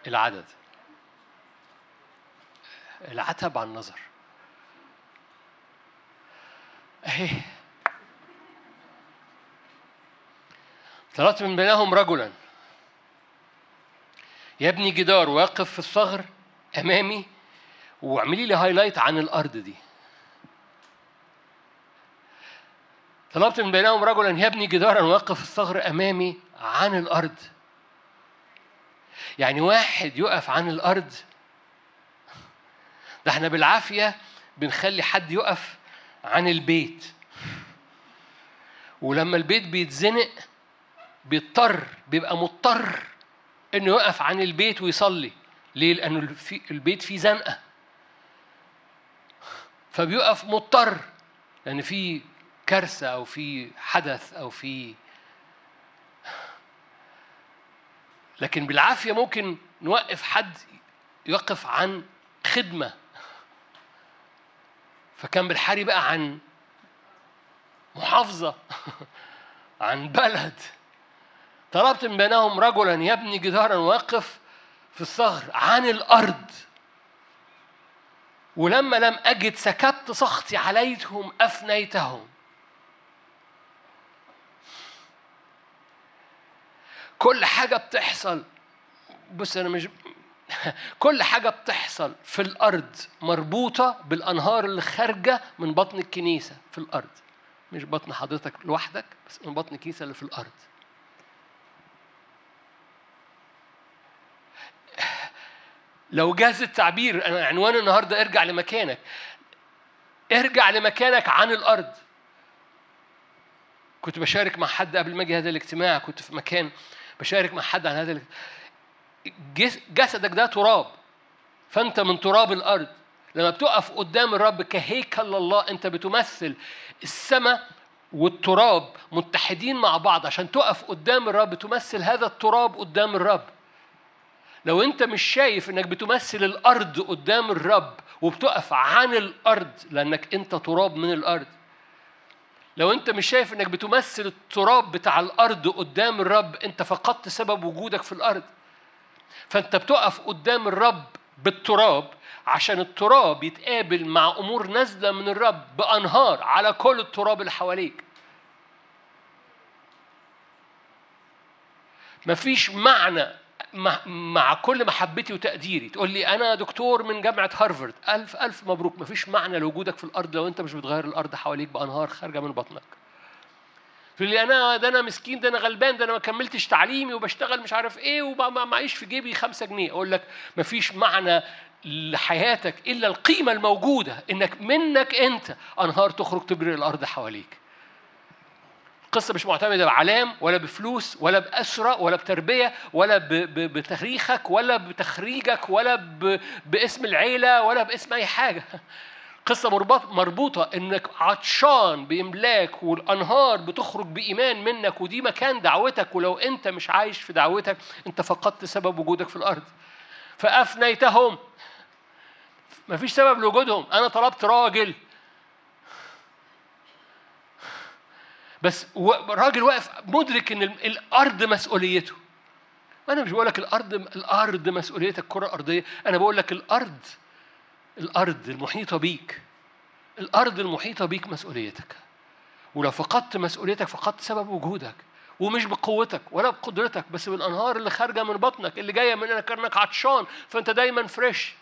العدد. العتب عن النظر. أهي. طلبت من بينهم رجلا. يبني جدار ويقف في الثغر أمامي واعملي لي هايلايت عن الأرض دي. طلبت من بينهم رجلا يبني جدارا ويقف الثغر أمامي عن الأرض. يعني واحد يقف عن الأرض. ده إحنا بالعافية بنخلي حد يقف عن البيت. ولما البيت بيتزنق بيضطر بيبقى مضطر إنه يقف عن البيت ويصلي. ليه؟ لأنه البيت فيه زنقة. فبيقف مضطر لأن في كارثة أو في حدث أو في لكن بالعافية ممكن نوقف حد يوقف عن خدمة. فكان بالحري بقى عن محافظة <laughs> عن بلد. طلبت من بينهم رجلا يبني جدارا ويقف في الصخر عن الأرض. ولما لم أجد سكبت سخطي عليهم أفنيتهم. كل حاجة بتحصل بص أنا مش <laughs> كل حاجة بتحصل في الأرض مربوطة بالأنهار اللي خارجة من بطن الكنيسة في الأرض. مش بطن حضرتك لوحدك بس من بطن الكنيسة اللي في الأرض. لو جاز التعبير أنا عنوان النهارده ارجع لمكانك. ارجع لمكانك عن الأرض. كنت بشارك مع حد قبل ما أجي هذا الاجتماع كنت في مكان بشارك مع حد عن هذا جسدك ده تراب. فأنت من تراب الأرض. لما بتقف قدام الرب كهيكل الله أنت بتمثل السماء والتراب متحدين مع بعض. عشان تقف قدام الرب تمثل هذا التراب قدام الرب. لو انت مش شايف انك بتمثل الأرض قدام الرب وبتقف عن الأرض لأنك انت تراب من الأرض. لو انت مش شايف انك بتمثل التراب بتاع الأرض قدام الرب انت فقدت سبب وجودك في الأرض. فانت بتقف قدام الرب بالتراب عشان التراب يتقابل مع أمور نازلة من الرب بأنهار على كل التراب اللي حواليك. مفيش معنى مع كل محبتي وتقديري. تقول لي أنا دكتور من جامعة هارفارد. ألف ألف مبروك. مفيش معنى لوجودك في الأرض لو أنت مش بتغير الأرض حواليك بأنهار خارجة من بطنك. تقول لي أنا ده أنا مسكين ده أنا غلبان ده أنا ما كملتش تعليمي وبشتغل مش عارف إيه ومعيش في جيبي خمسة جنيه. أقول لك مفيش معنى لحياتك إلا القيمة الموجودة إنك منك أنت أنهار تخرج تبرر الأرض حواليك. القصة مش معتمدة بعلام ولا بفلوس ولا بأسرة ولا بتربية ولا بتاريخك ولا بتخريجك ولا باسم العيلة ولا باسم أي حاجة. <laughs> قصة مربوطة إنك عطشان بإملاك والأنهار بتخرج بإيمان منك ودي مكان دعوتك ولو أنت مش عايش في دعوتك أنت فقدت سبب وجودك في الأرض. فأفنيتهم. مفيش سبب لوجودهم. أنا طلبت راجل. بس راجل واقف مدرك إن الأرض مسؤوليته. أنا مش بقول لك الأرض الأرض مسؤوليتك الكره الارضيه أنا بقول لك الأرض الأرض المحيطة بيك. الأرض المحيطة بيك مسؤوليتك. ولو فقدت مسؤوليتك فقدت سبب وجودك. ومش بقوتك ولا بقدرتك بس بالأنهار اللي خارجة من بطنك اللي جاية من إنك عطشان فأنت دايما فريش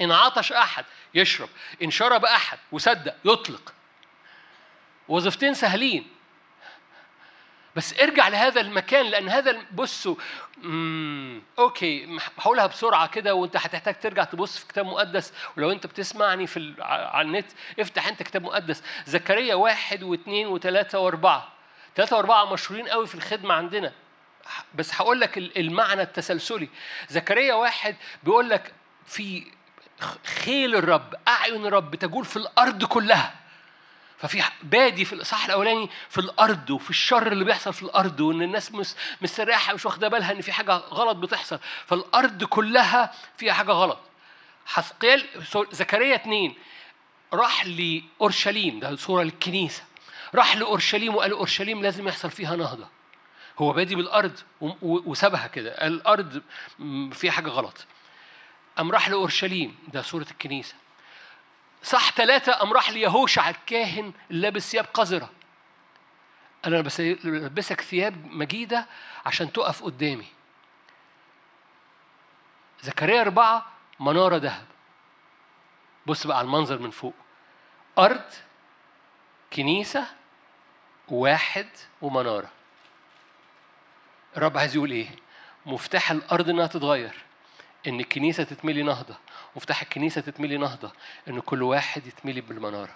إن عطش أحد يشرب إن شرب أحد وصدق يطلق. وظيفتين سهلين. بس ارجع لهذا المكان لأن هذا بصوا okay هقولها بسرعة كده وأنت هتحتاج ترجع تبص في كتاب مقدس. ولو أنت بتسمعني في على النت افتح أنت كتاب مقدس. زكريا واحد واثنين وثلاثة وأربعة. ثلاثة وأربعة مشهورين قوي في الخدمة عندنا. بس هقول لك المعنى التسلسلي. زكريا واحد بيقول لك في خيل الرب أعين الرب تجول في الأرض كلها. ففي بادي في الإصحاح الأولاني في الأرض وفي الشر اللي بيحصل في الأرض وإن الناس مستريحة مش واخدة بالها إن في حاجة غلط بتحصل. فالأرض كلها فيها حاجة غلط. حسقيال زكريا اثنين راح لأورشليم ده صوره للكنيسه راح لأورشليم وقال أورشليم لازم يحصل فيها نهضة. هو بادي بالأرض وسابها كده. الأرض فيها حاجة غلط. قام راح لأورشليم ده صوره الكنيسة. صح ثلاثة قام راح ليهوشع الكاهن لابس ثياب قذرة. أنا بلبسك ثياب مجيدة عشان تقف قدامي. زكريا أربعة منارة ذهب. بص بقى على المنظر من فوق. أرض كنيسة واحد ومنارة. الرب عايز يقول إيه؟ مفتاح الأرض إنها تتغير. إن الكنيسة تتملي نهضة مفتاح الكنيسة تتملي نهضة إن كل واحد يتملي بالمنارة.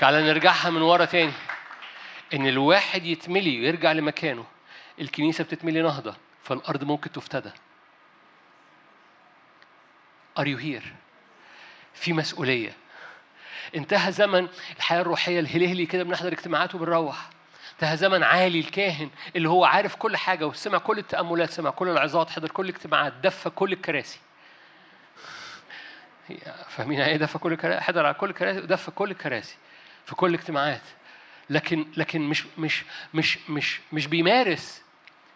تعالى نرجعها من ورا تاني. إن الواحد يتملي ويرجع لمكانه الكنيسة بتتملي نهضة فالأرض ممكن تفتدى. Are you here؟ في مسؤولية. انتهى زمن الحياة الروحية الهلهلي كده بنحضر اجتماعات وبنروح. ده زمن عالي الكاهن اللي هو عارف كل حاجة وسمع كل التأملات سمع كل العظات حضر كل الاجتماعات دفى كل الكراسي. فاهمين إيه دفى كل الكراسي حضر على كل الكراسي ودفى كل الكراسي في كل الاجتماعات. لكن لكن مش مش مش مش مش بيمارس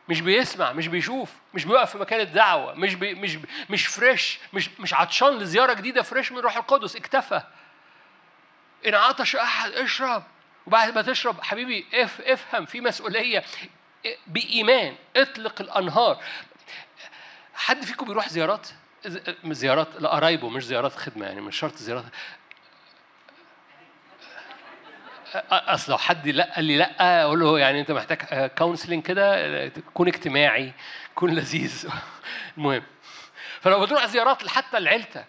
مش بيسمع مش بيشوف مش بيقف في مكان الدعوة مش بي مش مش fresh مش مش عطشان لزيارة جديدة fresh من روح القدس اكتفى. إن عطش أحد اشرب. وبعد ما تشرب حبيبي اف افهم في مسؤولية. بإيمان اطلق الأنهار. حد فيكم بيروح زيارات؟ زيارات لقرايبه مش زيارات خدمة يعني مش شرط زيارات. أصل لو حد لا قال لي لأ أقول له يعني أنت محتاج counseling كده كون اجتماعي كون لذيذ. المهم. فلو بتروح زيارات حتى لعيلتك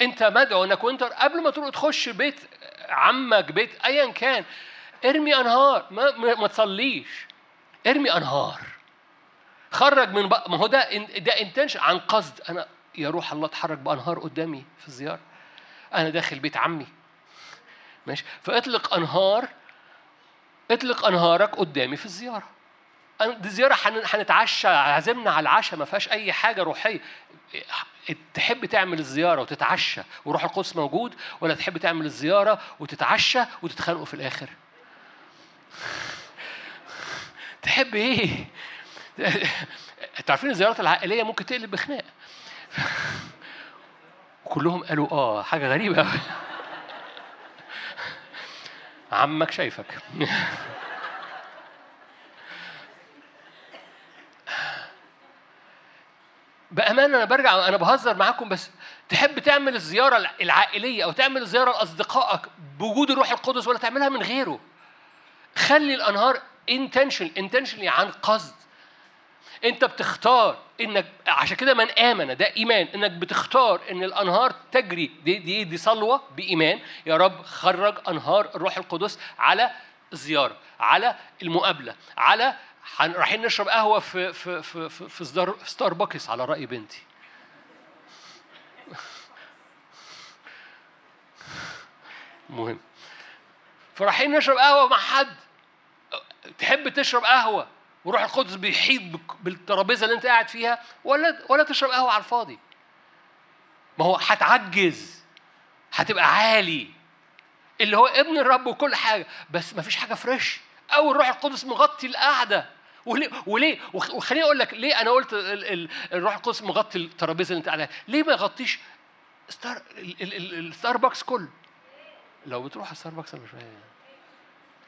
أنت مدعو إنك وأنت قبل ما تروح تخش بيت عمك بيت ايا كان ارمي انهار ما, ما تصليش. ارمي انهار. خرج من بق... ما هو ده ده انتنشن عن قصد. أنا يا روح الله اتحرك بأنهار قدامي في الزيارة. أنا داخل بيت عمي. ماشي؟ فاطلق انهار اطلق انهارك قدامي في الزيارة. دي زيارة هنتعشى عزمنا على العشاء ما فيهاش أي حاجة روحية. تحب تعمل الزيارة وتتعشى وروح القدس موجود ولا تحب تعمل الزيارة وتتعشى وتتخانقوا في الآخر؟ تحب إيه؟ تعرفين الزيارات العائلية ممكن تقلب بخناق. كلهم قالوا آه حاجة غريبة قوي عمك شايفك. بأمانة أنا برجع أنا بهزر معاكم بس تحب تعمل الزيارة العائلية أو تعمل الزيارة لأصدقائك بوجود الروح القدس ولا تعملها من غيره؟ خلي الأنهار intention intentionally عن قصد. أنت بتختار إنك عشان كده من آمن ده إيمان. إنك بتختار إن الأنهار تجري دي دي دي صلوة بإيمان. يا رب خرج أنهار الروح القدس على الزياره على المقابلة على رايحين نشرب قهوة في في في في, في ستار, ستاربكس على رأي بنتي. <laughs> مهم. فرايحين نشرب قهوة مع حد. تحب تشرب قهوة وروح القدس بيحيط بالترابيزة اللي انت قاعد فيها ولا ولا تشرب قهوة على الفاضي. ما هو هتعجز هتبقى عالي. اللي هو ابن الرب وكل حاجة بس ما فيش حاجة فريش أو الروح القدس مغطي القعدة. وليه وليه؟ وخليني أقول لك ليه أنا قلت الروح القدس مغطي الترابيزة اللي انت قاعد ليه ما يغطيش ستار الستاربكس كله؟ لو بتروح الستاربكس أنا مش فاهم.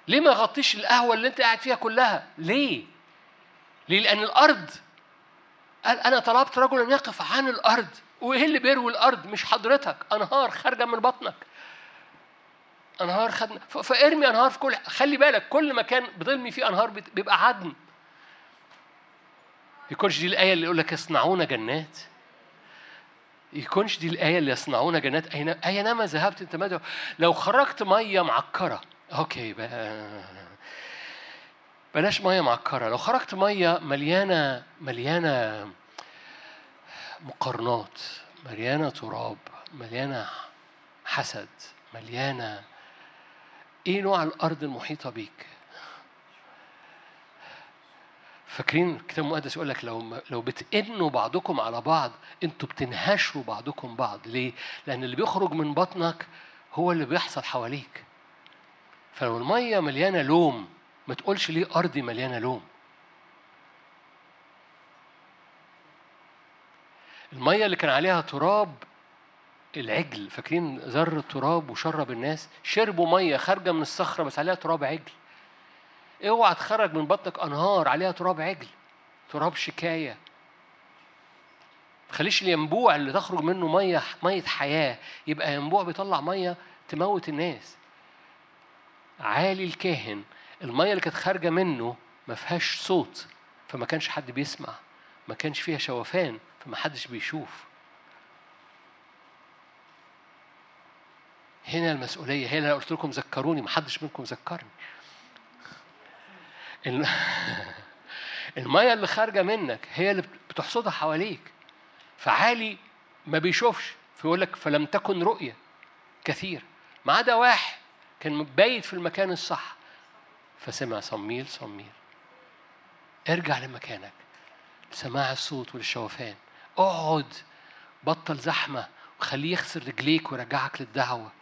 ليه ما يغطيش القهوة اللي انت قاعد فيها كلها؟ ليه؟ ليه؟ لأن الأرض قال أنا طلبت رجلا يقف عن الأرض. وإيه اللي بيروي الأرض؟ مش حضرتك. أنهار خارجة من بطنك. أنهار خدنا فارمي أنهار في كل خلي بالك كل مكان بترمي فيه أنهار بيبقى عدن. يكونش دي الآية اللي يقول لك يصنعون جنات. يكونش دي الآية اللي يصنعون جنات. أينما ذهبت أنت مدعو لو خرجت مية معكرة أوكي بقى بلاش مية معكره لو خرجت مية مليانة مليانة مقارنات مليانة تراب مليانة حسد مليانة إيه نوع الأرض المحيطة بيك؟ فاكرين الكتاب المقدس يقول لك لو لو بتئنوا بعضكم على بعض أنتوا بتنهشوا بعضكم بعض. ليه؟ لأن اللي بيخرج من بطنك هو اللي بيحصل حواليك. فلو المية مليانة لوم ما تقولش ليه ارضي مليانة لوم. المية اللي كان عليها تراب العجل فاكرين ذر التراب وشرب الناس؟ شربوا مية خارجة من الصخرة بس عليها تراب عجل. اوعى تخرج من بطنك أنهار عليها تراب عجل تراب شكاية. تخليش الينبوع اللي تخرج منه مية مية حياة يبقى ينبوع بيطلع مية تموت الناس. عالي الكاهن. المية اللي كانت خارجة منه ما فيهاش صوت فما كانش حد بيسمع ما كانش فيها شوفان فما حدش بيشوف. هنا المسؤولية هنا قلت لكم ذكروني ما حدش منكم ذكرني. <laughs> المية اللي خارجة منك هي اللي بتحصدها حواليك. فعالي ما بيشوفش فيقول لك فلم تكن رؤية كثير. ما عدا واحد كان بايت في المكان الصح. فسمع صميل صميل ارجع لمكانك. لسماع الصوت والشوفان. اقعد بطل زحمة وخليه يغسل رجليك ويرجعك للدعوة.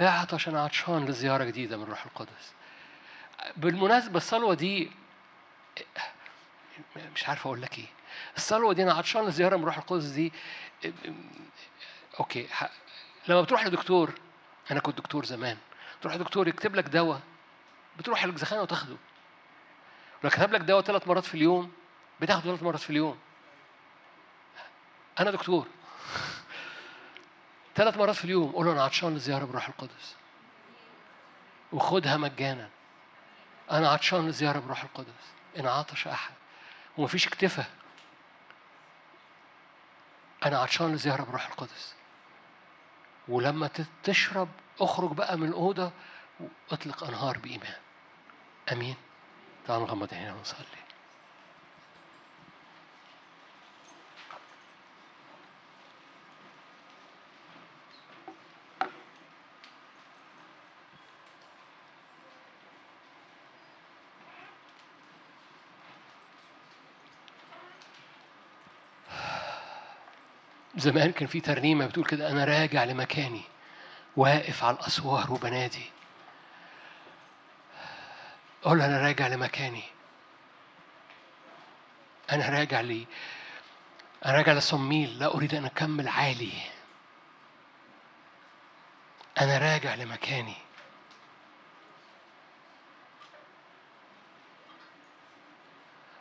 اعطش أنا عطشان لزيارة جديدة من الروح القدس. بالمناسبة الصلوة دي مش عارف أقول لك إيه. الصلوة دي أنا عطشان لزيارة من روح القدس دي أوكي لما بتروح لدكتور أنا كنت دكتور زمان. تروح لدكتور يكتب لك دواء بتروح للزخانة وتاخده. لو كتب لك دواء ثلاث مرات في اليوم بتاخده ثلاث مرات في اليوم. أنا دكتور. <laughs> ثلاث مرات في اليوم قول له أنا عطشان للزيارة بروح القدس. وخدها مجانا. أنا عطشان للزيارة بروح القدس. إن عطش أحد. ومفيش اكتفى أنا عطشان للزيارة بروح القدس. ولما تشرب أخرج بقى من الأوضة وأطلق أنهار بإيمان. أمين. تعالوا نغمض هنا ونصلي. <sighs> زمان كان في ترنيمة بتقول كده أنا راجع لمكاني. واقف على الأسوار وبنادي. قول أنا راجع لمكاني. أنا راجع لي أنا راجع لصميل لا أريد أن أكمل عالي. أنا راجع لمكاني.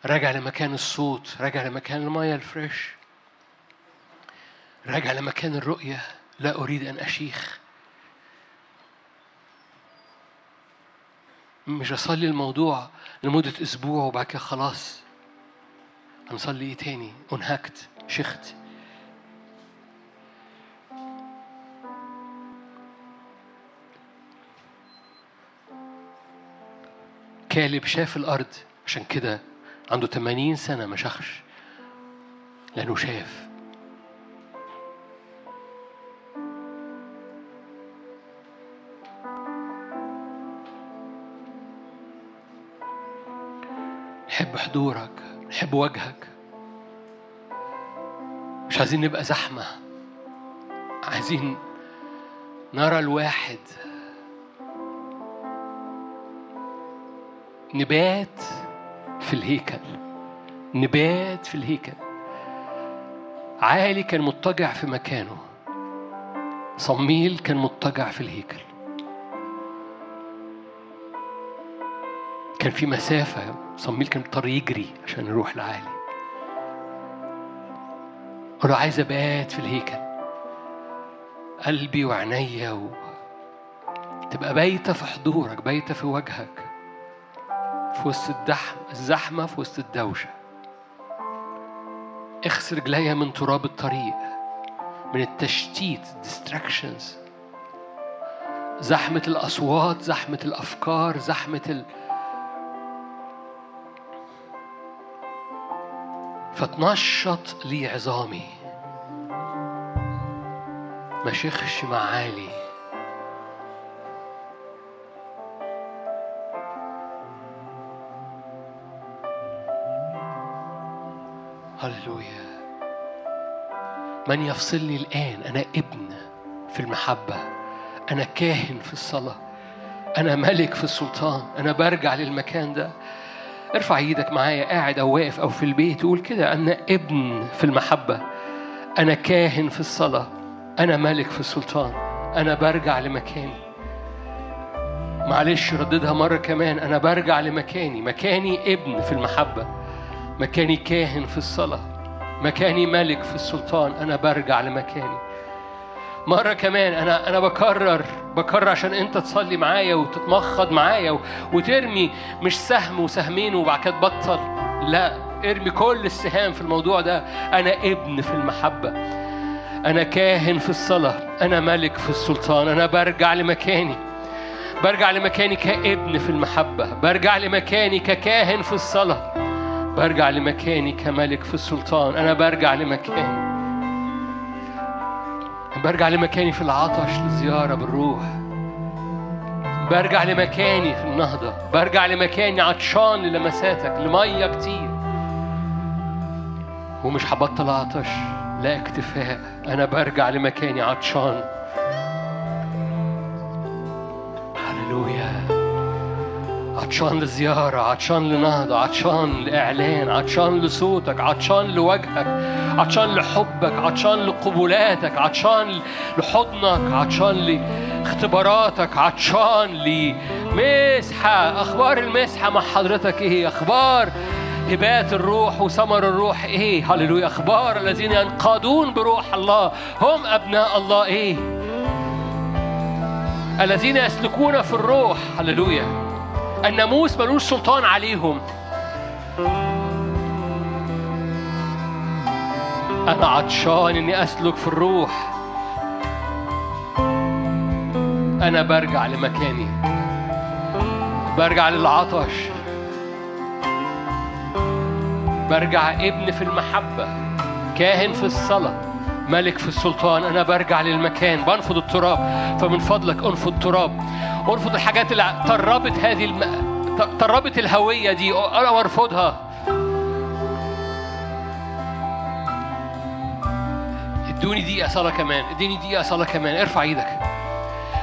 راجع لمكان الصوت راجع لمكان المياه الفريش. راجع لمكان الرؤية لا أريد أن أشيخ. مش أصلي الموضوع لمدة أسبوع وبعد كده خلاص. هنصلي إيه تاني؟ أنهكت شخت. كالب شاف الأرض عشان كده عنده 80 سنة ما شخش لأنه شاف. نحب حضورك نحب وجهك. مش عايزين نبقى زحمة. عايزين نرى الواحد. نبات في الهيكل. نبات في الهيكل. عالي كان مضطجع في مكانه. صميل كان مضطجع في الهيكل. كان في مسافة صميل كان اضطر يجري عشان يروح لعالي له عايز أبات في الهيكل. قلبي وعينيا و... تبقى بايتة في حضورك بايتة في وجهك. في وسط الدحم الزحمة في وسط الدوشة. اغسل رجليا من تراب الطريق من التشتيت distractions. زحمة الأصوات زحمة الأفكار زحمة ال... فتنشط لي عظامي ما شيخش معالي هللويا. من يفصلني الآن؟ أنا ابن في المحبة. أنا كاهن في الصلاة. أنا ملك في السلطان. أنا برجع للمكان ده. ارفع إيدك معايا قاعد أو واقف أو في البيت قول كده أنا ابن في المحبة أنا كاهن في الصلاة أنا ملك في السلطان أنا برجع لمكاني. معلش رددها مرة كمان أنا برجع لمكاني مكاني ابن في المحبة مكاني كاهن في الصلاة مكاني ملك في السلطان أنا برجع لمكاني. مرة كمان أنا أنا بكرر بكرر عشان أنت تصلي معايا وتتمخض معايا وترمي مش سهم وسهمين وبعد كده تبطل. لا ارمي كل السهام في الموضوع ده. أنا ابن في المحبة. أنا كاهن في الصلاة. أنا ملك في السلطان. أنا برجع لمكاني. برجع لمكاني كابن في المحبة. برجع لمكاني ككاهن في الصلاة. برجع لمكاني كملك في السلطان. أنا برجع لمكاني. برجع لمكاني في العطش للزيارة بالروح. برجع لمكاني في النهضة. برجع لمكاني عطشان للمساتك لمية كتير. ومش هبطل عطش لا اكتفاء. أنا برجع لمكاني عطشان. هللويا. عطشان لزيارة عطشان لنهضة عطشان لإعلان عطشان لصوتك عطشان لوجهك عطشان لحبك عطشان لقبولاتك عطشان لحضنك عطشان لاختباراتك عطشان لمسحة أخبار المسحة مع حضرتك إيه؟ أخبار هبات الروح وثمر الروح إيه؟ هللويا أخبار الذين ينقادون بروح الله هم أبناء الله إيه؟ الذين يسلكون في الروح هللويا. الناموس ملوش سلطان عليهم. أنا عطشان إني أسلك في الروح. أنا برجع لمكاني. برجع للعطش. برجع ابن في المحبة كاهن في الصلاة. ملك في السلطان أنا برجع للمكان بنفض التراب فمن فضلك أنفض تراب أنفض الحاجات اللي طربت هذه الم... طربت الهوية دي أنا وأرفضها. ادوني دقيقة صلاة كمان اديني دقيقة صلاة كمان ارفع إيدك.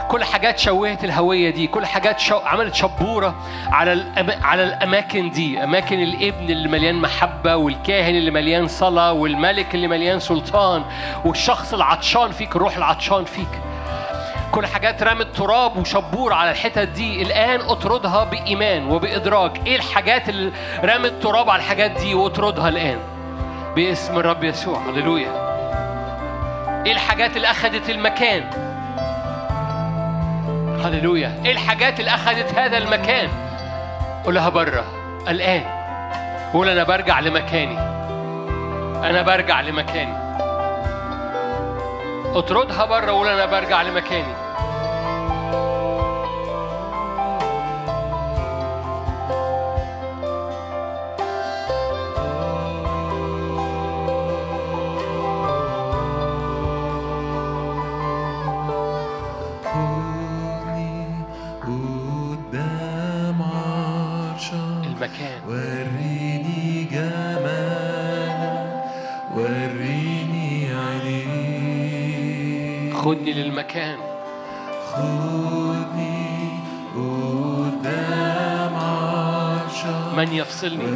كل حاجات شوهت الهوية دي كل حاجات شو... عملت شبورة على الأم... على الأماكن دي. أماكن الابن اللي مليان محبة والكاهن اللي مليان صلاة والملك اللي مليان سلطان والشخص العطشان فيك الروح العطشان فيك. كل حاجات رمت تراب وشبور على الحتت دي. الآن اطردها بإيمان وبإدراك. إيه الحاجات اللي رمت تراب على الحاجات دي واطردها الآن؟ باسم الرب يسوع. هللويا. إيه الحاجات اللي أخذت المكان؟ هللويا. إيه الحاجات اللي اخذت هذا المكان؟ قولها بره الآن. قول أنا برجع لمكاني. أنا برجع لمكاني. اطردها بره قول أنا برجع لمكاني. عرشك من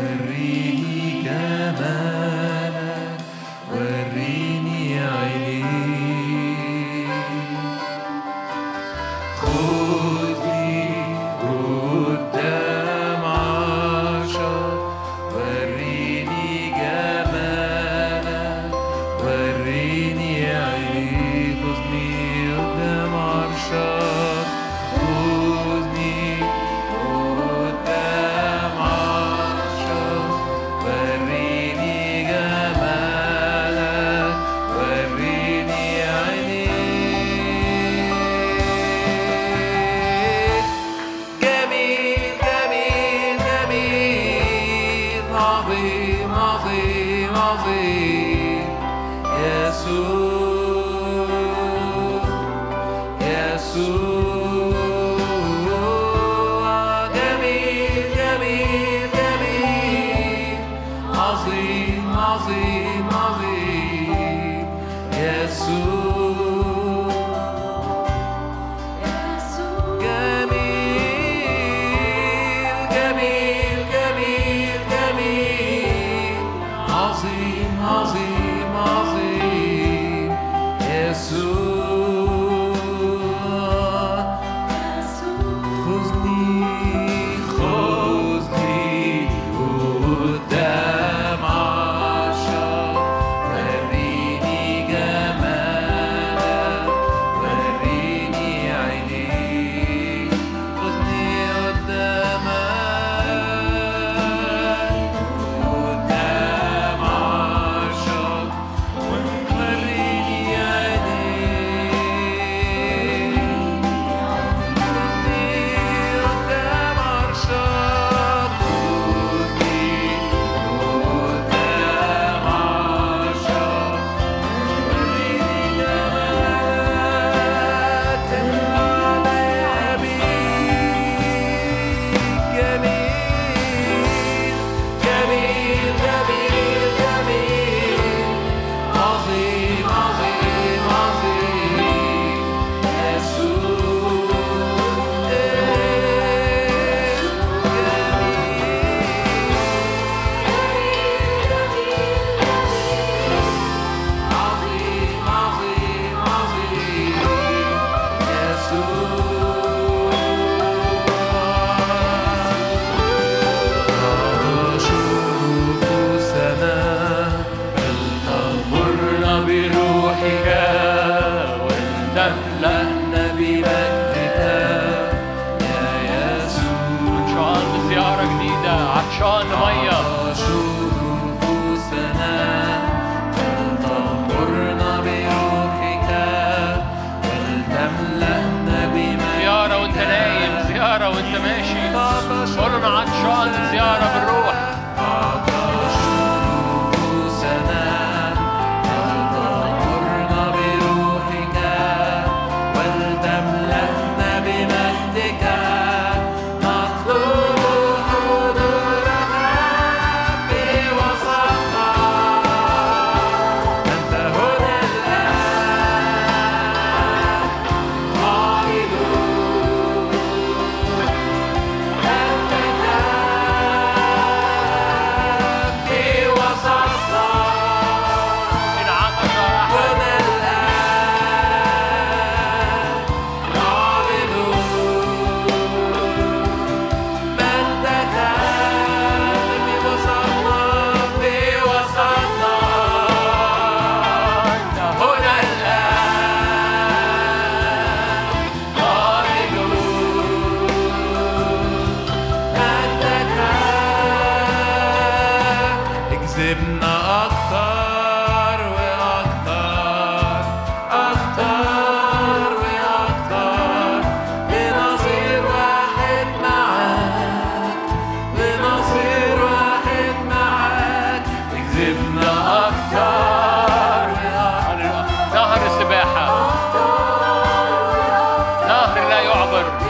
لا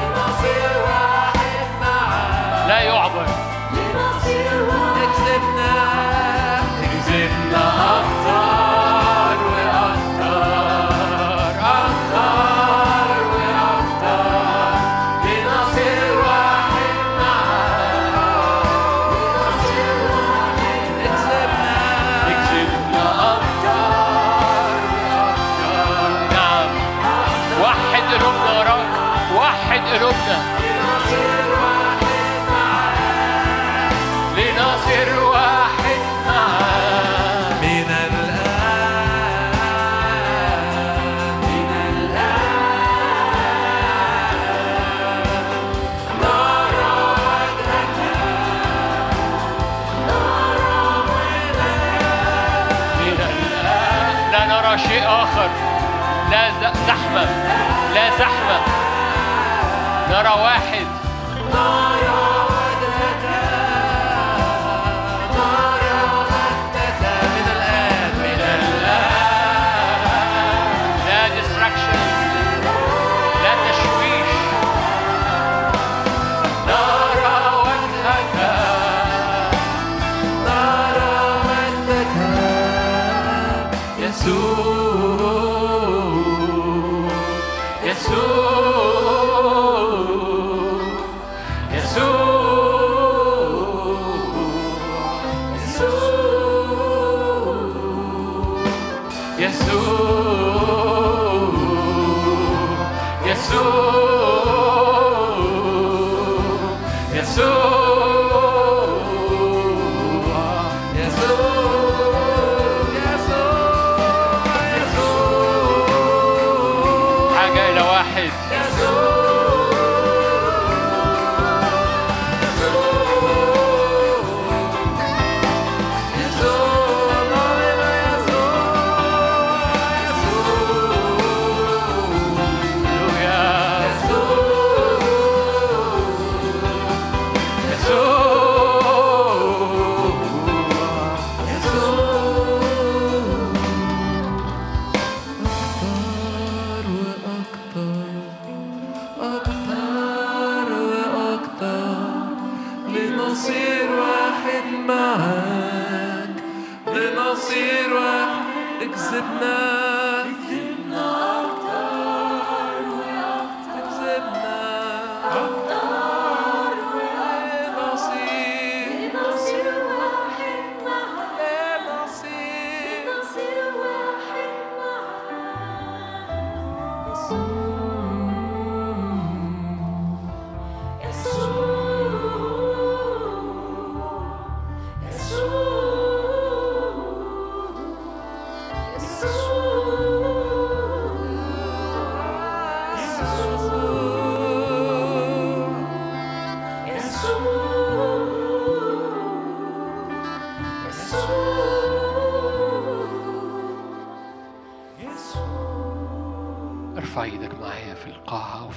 نرى واحد.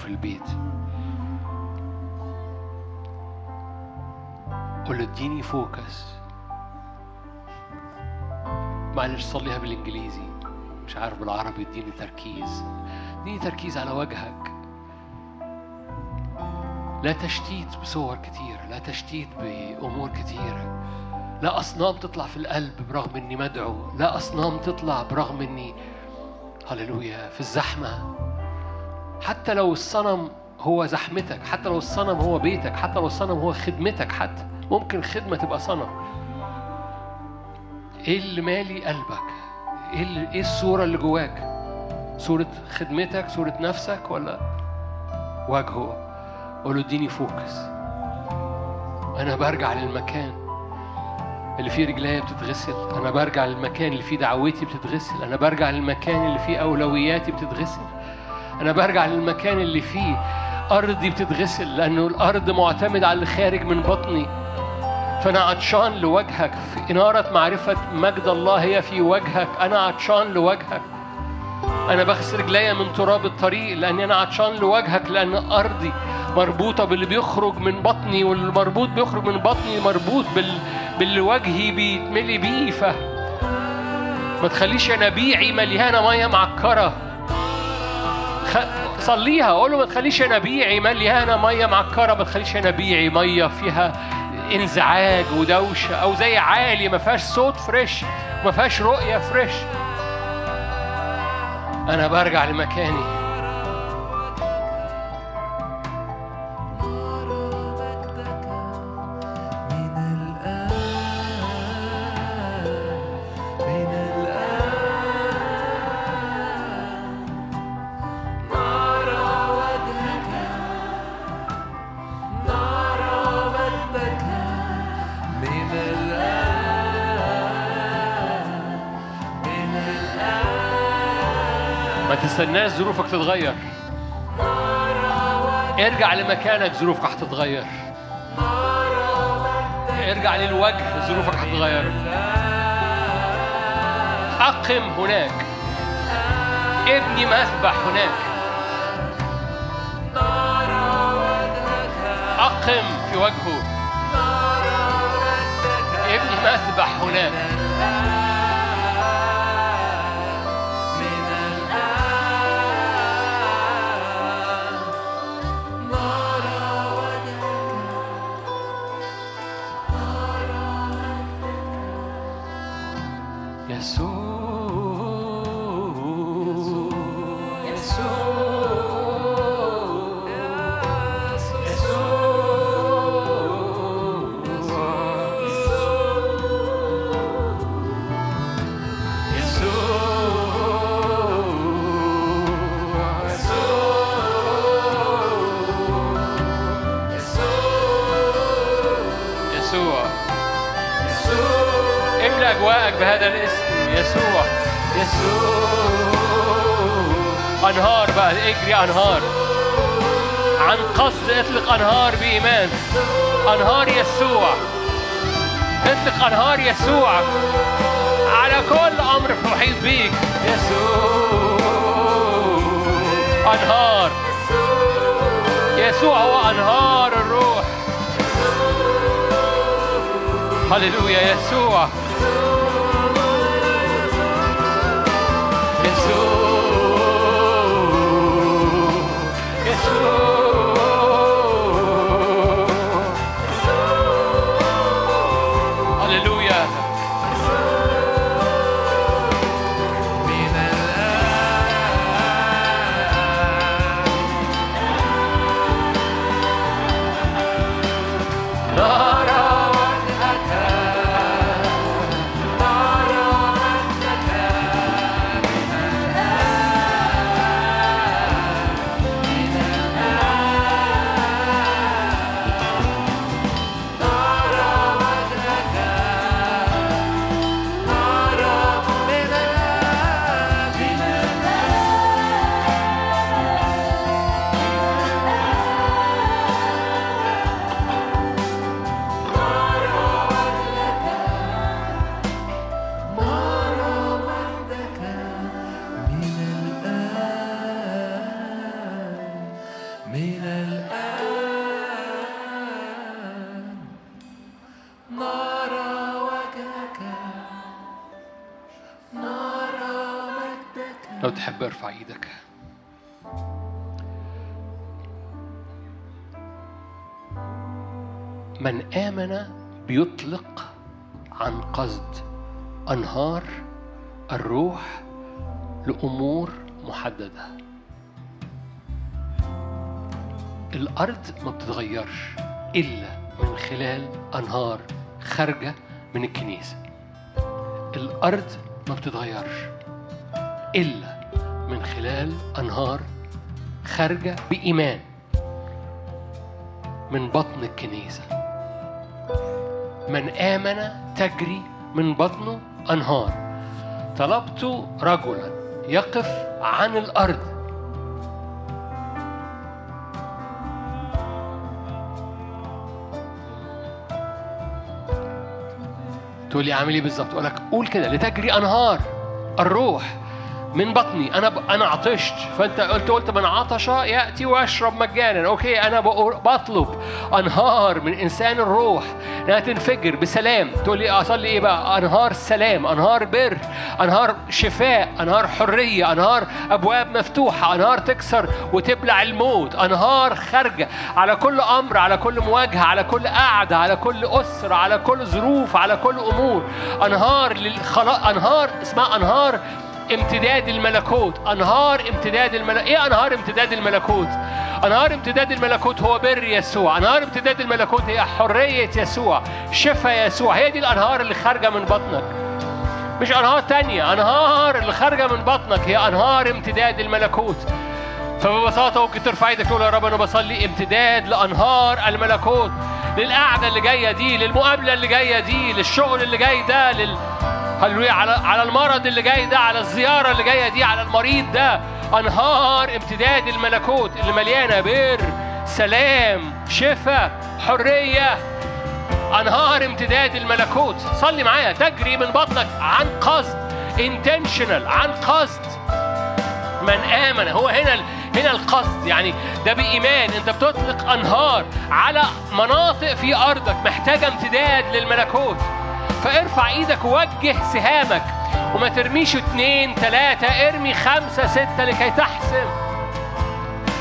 في البيت. قول له اديني فوكس. معلش صليها بالإنجليزي. مش عارف بالعربي اديني تركيز. اديني تركيز على وجهك. لا تشتيت بصور كتير لا تشتيت بأمور كتيرة لا أصنام تطلع في القلب برغم إني مدعو. لا أصنام تطلع برغم إني هللويا في الزحمة. حتى لو الصنم هو زحمتك حتى لو الصنم هو بيتك حتى لو الصنم هو خدمتك حتى ممكن خدمة تبقى صنم. إيه اللي مالي قلبك؟ إيه اللي إيه الصورة اللي جواك؟ صورة خدمتك صورة نفسك ولا وجهه؟ قول له اديني فوكس. أنا برجع للمكان اللي فيه رجليا بتتغسل. أنا برجع للمكان اللي فيه دعوتي بتتغسل. أنا برجع للمكان اللي فيه أولوياتي بتتغسل. أنا برجع للمكان اللي فيه. أرضي بتتغسل لأنه الأرض معتمد على اللي خارج من بطني. فأنا عطشان لوجهك. في إنارة معرفة مجد الله هي في وجهك. أنا عطشان لوجهك. أنا بغسل رجليا من تراب الطريق لأني أنا عطشان لوجهك لأن أرضي مربوطة باللي بيخرج من بطني والمربوط بيخرج من بطني مربوط بال... باللي وجهي بيتملي بيه. ف ما تخليش ينابيعي مليانة مية معكرة. خ... صليها. قول له ما تخليش ينابيعي مليانه مية معكرة ما تخليش ينابيعي مية فيها انزعاج ودوشة أو زي عالي. ما فيهاش صوت فريش ما فيهاش رؤية فريش. أنا برجع لمكاني. تستناش ظروفك تتغير. ارجع لمكانك ظروفك هتتغير. ارجع للوجه ظروفك هتتغير. أقم هناك. ابني مذبح هناك. أقم في وجهه. ابني مذبح هناك. بهذا الاسم يسوع يسوع أنهار بقى اجري أنهار عن قصد اطلق أنهار بإيمان أنهار يسوع اطلق أنهار يسوع على كل أمر في محيط بيك يسوع أنهار يسوع هو أنهار الروح هللويا يسوع آمن بيطلق عن قصد أنهار الروح لأمور محددة. الأرض ما بتتغيرش إلا من خلال أنهار خارجة من الكنيسة. الأرض ما بتتغيرش إلا من خلال أنهار خارجة بإيمان من بطن الكنيسة. من آمن تجري من بطنه أنهار. طلبت رجلا يقف عن الأرض. تقول لي عامل إيه بالظبط؟ أقول لك قول كده لتجري أنهار الروح. من بطني. أنا ب... أنا عطشت. فأنت قلت قلت من عطش يأتي وأشرب مجانا. أوكي أنا بطلب أنهار من إنسان الروح. انها تنفجر بسلام. تقول لي أصلي إيه بقى؟ أنهار سلام أنهار بر أنهار شفاء أنهار حرية أنهار أبواب مفتوحة أنهار تكسر وتبلع الموت أنهار خارجه على كل أمر على كل مواجهة على كل قعدة على كل أسرة على كل ظروف على كل أمور. أنهار للخلاء انهار اسمها أنهار امتداد الملكوت. أنهار امتداد الملكوت إيه أنهار امتداد الملكوت؟ أنهار امتداد الملكوت هو بر يسوع. أنهار امتداد الملكوت هي حرية يسوع شفاء يسوع. هي دي الأنهار اللي خارجة من بطنك. مش أنهار تانية. أنهار اللي خارجة من بطنك هي أنهار امتداد الملكوت. فببساطة ممكن ترفع إيدك تقول يا رب أنا بصلي امتداد لأنهار الملكوت. للقعدة اللي جاية دي للمقابلة اللي جاية دي للشغل اللي جاي ده لل هللويا. على على المرض اللي جاي ده على الزيارة اللي جاية دي على المريض ده. أنهار امتداد الملكوت اللي مليانة بر سلام شفاء حرية. أنهار امتداد الملكوت. صلي معايا. تجري من بطنك عن قصد intentional عن قصد. من آمن. هو هنا هنا القصد. يعني ده بإيمان. أنت بتطلق أنهار على مناطق في أرضك. محتاجة امتداد للملكوت. فارفع إيدك ووجه سهامك وما ترميش اتنين تلاتة ارمي خمسة ستة لكي تحسم.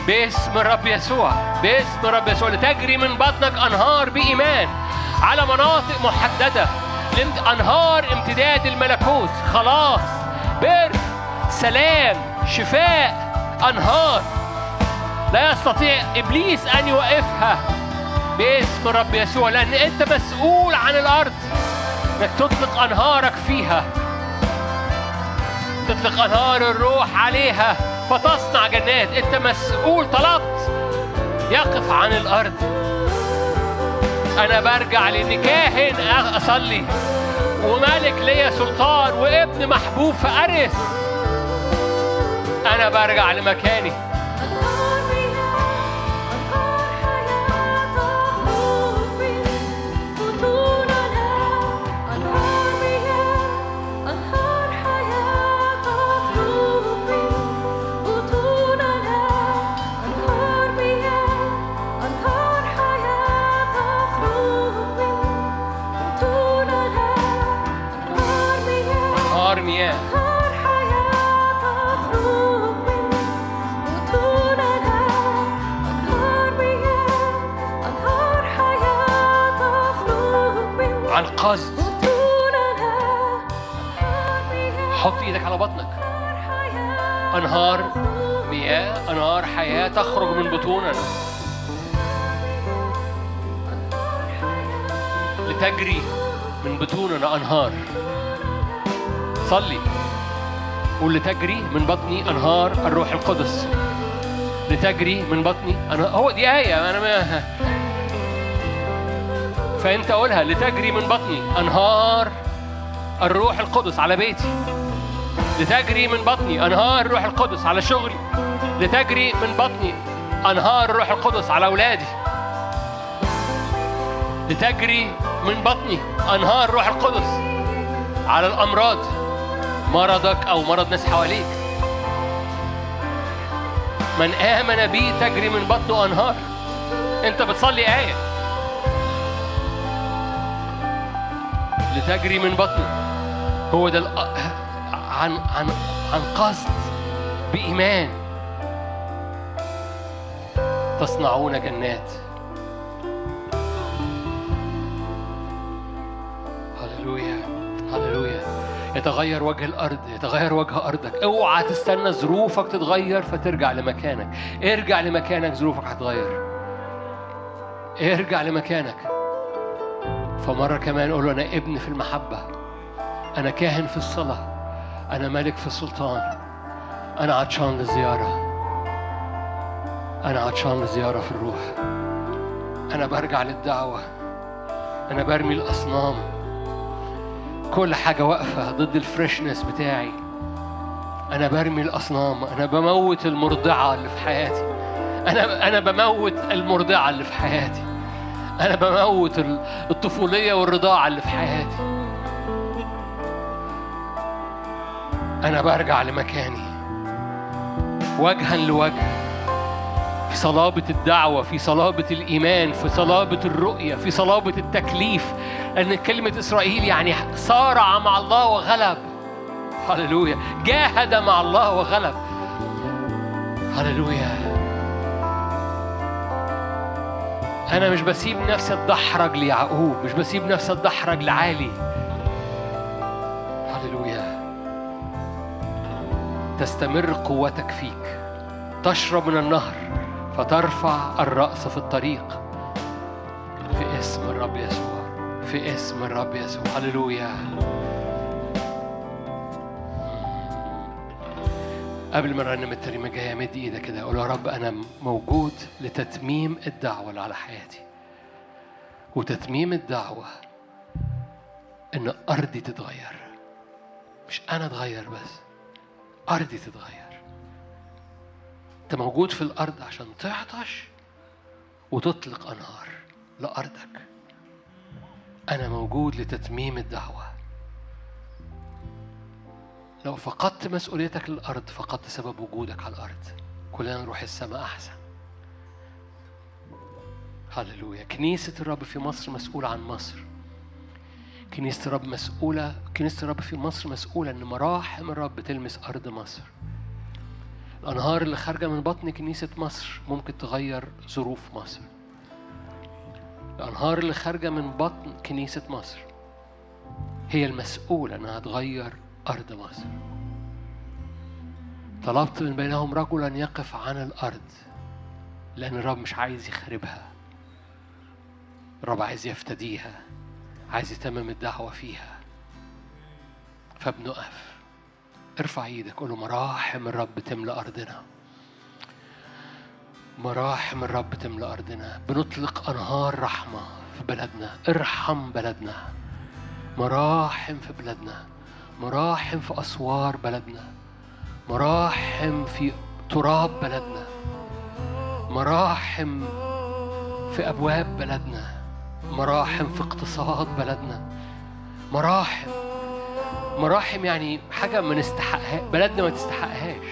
باسم الرب يسوع باسم الرب يسوع لتجري من بطنك أنهار بإيمان على مناطق محددة. أنهار امتداد الملكوت. خلاص. بر سلام شفاء أنهار. لا يستطيع إبليس أن يوقفها. باسم الرب يسوع لأن أنت مسؤول عن الأرض. إنك تطلق أنهارك فيها. تطلق أنهار الروح عليها. فتصنع جنات. أنت مسؤول. طلبت. يقف عن الأرض. أنا برجع لأن كاهن. أصلي. وملك ليا سلطان. وابن محبوب فأرث أنا برجع لمكاني. عن أنهار حط إيدك على بطنك. أنهار أنهار مياه أنهار حياة تخرج من بطوننا لتجري من بطوننا أنهار. صلي. قول لتجري من بطني أنهار الروح القدس. لتجري من بطني أنا هو دي آية أنا ما فأنت قولها لتجري من بطني. أنهار الروح القدس على بيتي. لتجري من بطني. أنهار الروح القدس على شغلي. لتجري من بطني. أنهار الروح القدس على أولادي. لتجري من بطني. أنهار الروح القدس على الأمراض. مرضك أو مرض ناس حواليك. من آمن بي تجري من بطنه أنهار. أنت بتصلي آية. لتجري من بطنه. هو ده عن عن عن قصد بإيمان. تصنعون جنات. هللويا هللويا. يتغير وجه الأرض يتغير وجه أرضك. اوعى تستنى ظروفك تتغير فترجع لمكانك. ارجع لمكانك ظروفك هتتغير. ارجع لمكانك. فمرة كمان قول له أنا ابن في المحبة. أنا كاهن في الصلاة. أنا ملك في السلطان. أنا عطشان للزيارة. أنا عطشان للزيارة في الروح. أنا برجع للدعوة. أنا برمي الأصنام. كل حاجة واقفة ضد الفريشنس بتاعي. أنا برمي الأصنام. أنا بموت المرضعة اللي في حياتي. أنا أنا بموت المرضعة اللي في حياتي. أنا بموت ال- الطفولية والرضاعة اللي في حياتي. أنا برجع لمكاني. وجها لوجه. في صلابة الدعوة في صلابة الإيمان في صلابة الرؤية في صلابة التكليف. لأن كلمة إسرائيل يعني صارع مع الله وغلب. هللويا. جاهد مع الله وغلب. هللويا. أنا مش بسيب نفسي أتدحرج ليعقوب مش بسيب نفسي أتدحرج لعالي. هللويا. تستمر قوتك فيك. تشرب من النهر فترفع الرأس في الطريق. في اسم الرب يسوع في اسم الرب يسوع. هللويا. قبل ما نرنم الترنيمة الجاية مد إيدك كده قول يا رب أنا موجود لتتميم الدعوة اللي على حياتي. وتتميم الدعوة إن أرضي تتغير. مش أنا أتغير بس أرضي تتغير. أنت موجود في الأرض عشان تعطش وتطلق أنهار لأرضك. أنا موجود لتتميم الدعوة. لو فقدت مسؤوليتك للأرض فقدت سبب وجودك على الأرض. كلنا نروح السماء أحسن. هللويا. كنيسة الرب في مصر مسؤولة عن مصر. كنيسة الرب مسؤولة كنيسة الرب في مصر مسؤولة إن مراحم الرب تلمس أرض مصر. الأنهار اللي خارجة من بطن كنيسة مصر ممكن تغير ظروف مصر. الأنهار اللي خارجة من بطن كنيسة مصر هي المسؤولة إنها تغير أرض مصر طلبت من بينهم رجلا يقف عن الأرض لأن الرب مش عايز يخربها. الرب عايز يفتديها عايز يتمم الدعوة فيها. فبنقف. ارفع إيدك قول له مراحم الرب تملى أرضنا. مراحم الرب تملى أرضنا. بنطلق أنهار رحمة في بلدنا. ارحم بلدنا. مراحم في بلادنا مراحم في أسوار بلدنا مراحم في تراب بلدنا مراحم في أبواب بلدنا مراحم في اقتصاد بلدنا. مراحم مراحم يعني حاجة ما نستحقها بلدنا ما تستحقهاش.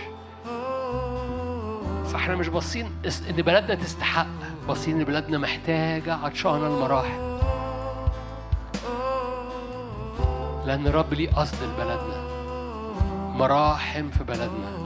فإحنا مش باصين إن بلدنا تستحق باصين إن بلدنا محتاجة عطشانة المراحم. لأن الرب ليه قصد لبلدنا. مراحم في بلدنا.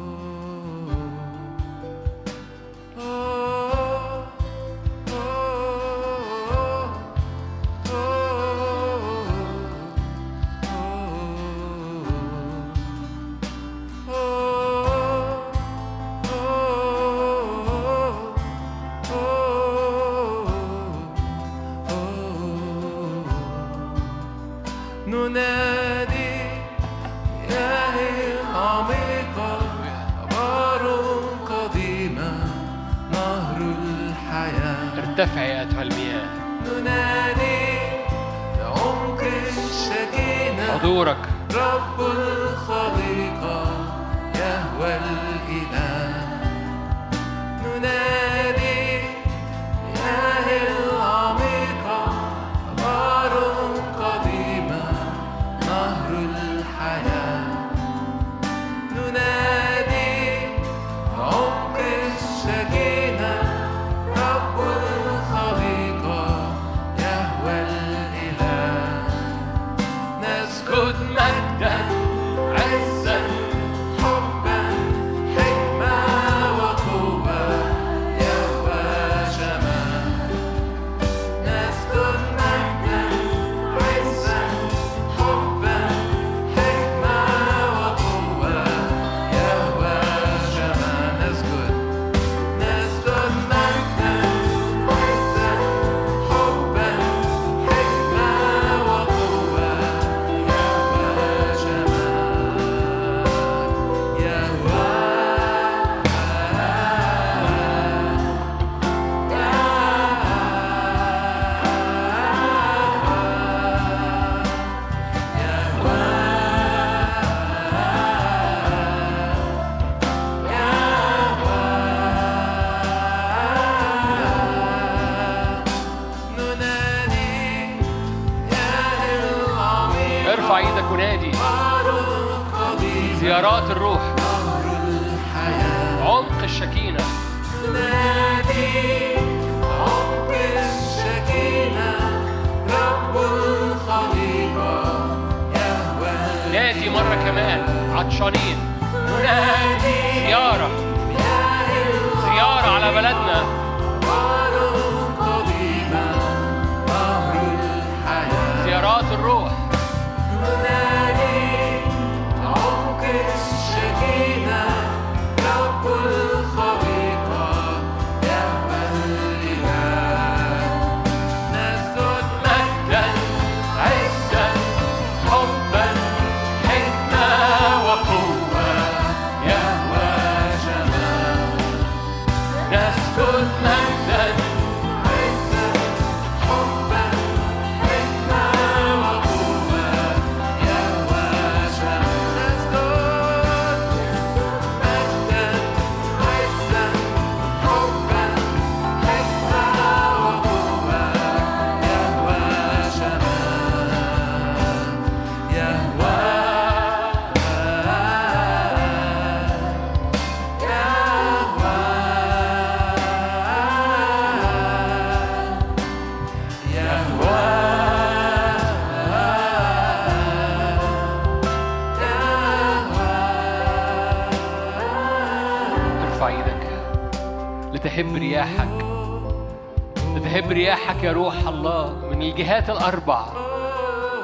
الجهات الأربع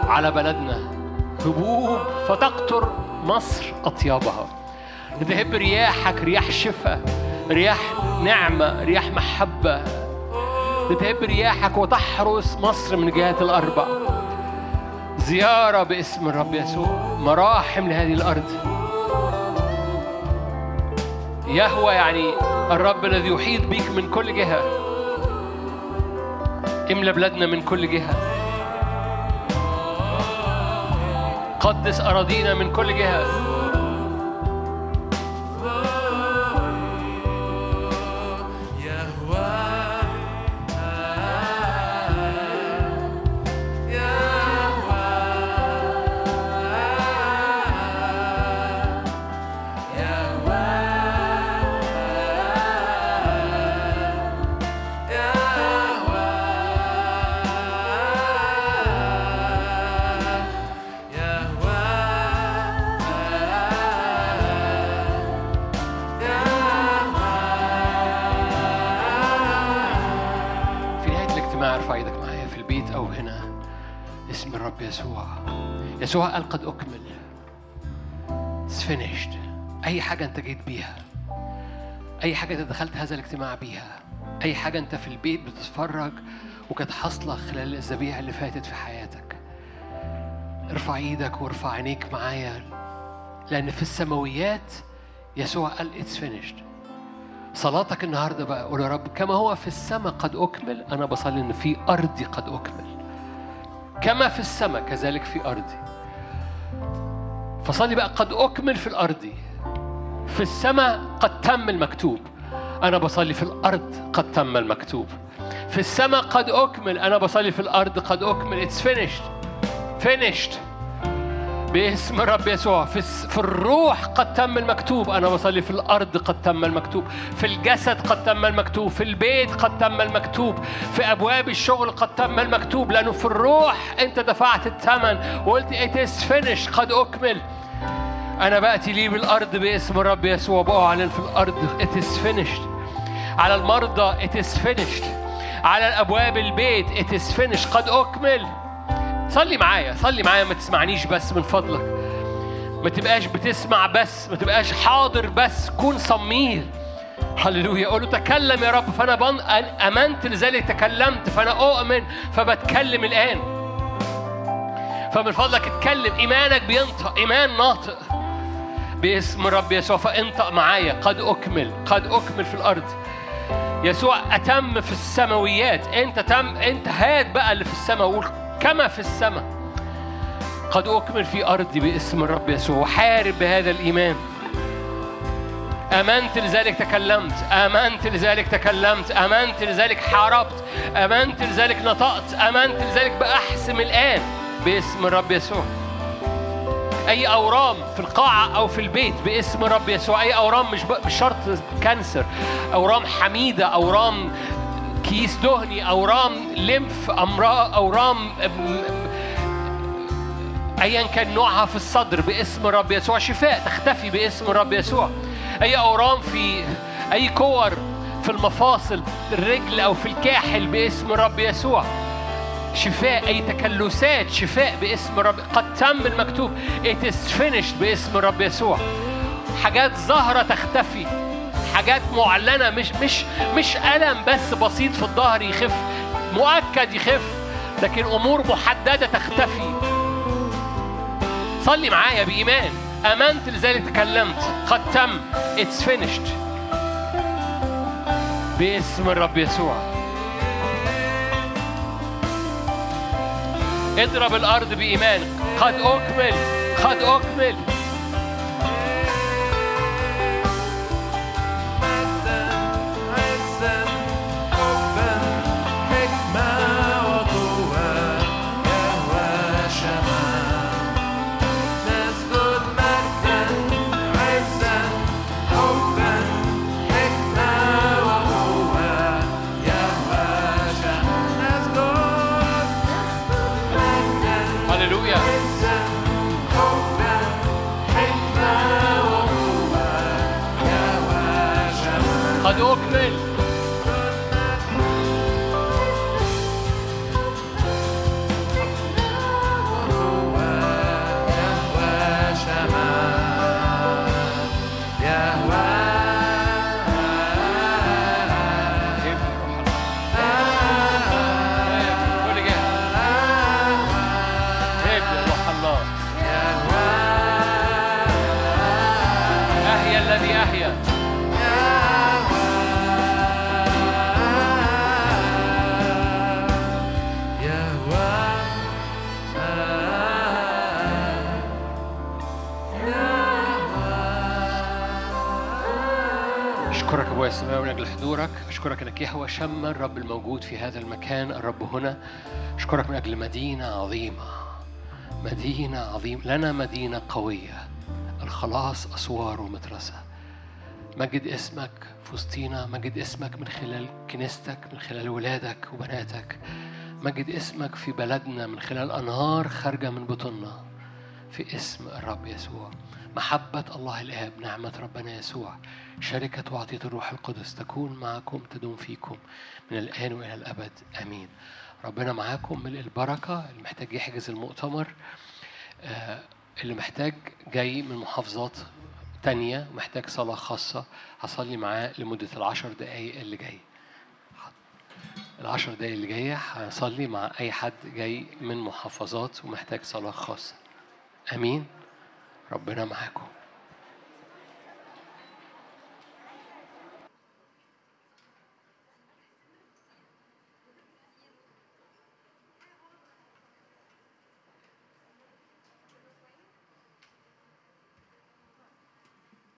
على بلدنا. هبوب فتقطر مصر أطيابها. لتهب رياحك رياح شفاء رياح نعمة رياح محبة. لتهب رياحك وتحرس مصر من الجهات الأربع. زيارة باسم الرب يسوع مراحم لهذه الأرض. يهوى يعني الرب الذي يحيط بيك من كل جهة. املى بلادنا من كل جهة. قدس أراضينا من كل جهة. يسوع قال قد أكمل. It's finished. أي حاجة أنت جيت بيها. أي حاجة أنت دخلت هذا الاجتماع بيها. أي حاجة أنت في البيت بتتفرج وكانت حاصلة خلال الأسابيع اللي فاتت في حياتك. ارفع إيدك وارفع عينيك معايا لأن في السماويات يسوع قال it's finished. صلاتك النهارده بقى قول يا رب كما هو في السماء قد أكمل أنا بصلي إن في ارضي قد أكمل. كما في السماء كذلك في أرضي. فصلي بقى قد أكمل في الأرض. في السماء قد تم المكتوب. أنا بصلي في الأرض قد تم المكتوب. في السماء قد أكمل أنا بصلي في الأرض قد أكمل. اتس finished. Finished. باسم الرب يسوع. في, في الروح قد تم المكتوب. أنا بصلي في الأرض قد تم المكتوب. في الجسد قد تم المكتوب. في البيت قد تم المكتوب. في أبواب الشغل قد تم المكتوب. لأنه في الروح أنت دفعت الثمن. وقلت it is finished. قد أكمل. أنا بأتي لي بالأرض باسم الرب يسوع. بأعلن في الأرض it is finished. على المرضى it is finished. على الأبواب البيت it is finished. قد أكمل. صلي معايا صلي معايا ما تسمعنيش بس من فضلك. ما تبقاش بتسمع بس ما تبقاش حاضر بس كون صمير هللويا. قول له تكلم يا رب فأنا بن... أمنت لذلك تكلمت فأنا أؤمن فبتكلم الآن. فمن فضلك اتكلم إيمانك بينطق إيمان ناطق باسم الرب يسوع. فانطق معايا قد أكمل قد أكمل في الأرض. يسوع أتم في السماويات. أنت تم أنت هات بقى اللي في السماء وقول كما في السماء قد أكمل في أرضي باسم الرب يسوع وحارب بهذا الإيمان آمنت لذلك تكلمت آمنت لذلك تكلمت آمنت لذلك حاربت آمنت لذلك نطقت آمنت لذلك باحسم الآن باسم الرب يسوع أي أورام في القاعة أو في البيت باسم رب يسوع أي أورام مش. مش شرط cancer أورام حميدة أورام كيس دهني اورام lymph امراض اورام ايا كان نوعها في الصدر باسم الرب يسوع شفاء تختفي باسم الرب يسوع. أي أورام في أي كور في المفاصل الرجل أو في الكاحل باسم الرب يسوع. شفاء أي تكلسات شفاء باسم الرب قد تم المكتوب. It is finished باسم الرب يسوع. حاجات ظاهرة تختفي. حاجات معلنة مش مش مش ألم بس بسيط في الظهر يخف مؤكد يخف لكن أمور محددة تختفي. صلي معايا بإيمان. آمنت لذلك تكلمت. قد تم. It's finished. باسم الرب يسوع. اضرب الأرض بإيمان. قد أكمل. قد أكمل. أشكرك يهوى شم الرب الموجود في هذا المكان الرب هنا. أشكرك من أجل مدينة عظيمة مدينة عظيمة لنا مدينة قوية. الخلاص أسوار ومدرسة. مجد اسمك في وسطينا مجد اسمك من خلال كنيستك من خلال ولادك وبناتك. مجد اسمك في بلدنا من خلال أنهار خارجة من بطننا في اسم الرب يسوع. محبة الله الآب نعمة ربنا يسوع شركة وعطية الروح القدس تكون معكم تدوم فيكم من الآن وإلى الأبد. آمين. ربنا معاكم ملء البركة اللي محتاج يحجز المؤتمر آه، اللي محتاج جاي من محافظات تانية محتاج صلاة خاصة هصلي معاه لمدة العشر دقايق اللي جاي. العشر دقايق اللي جاية هصلي مع أي حد جاي من محافظات ومحتاج صلاة خاصة. أمين. ربنا معاكم.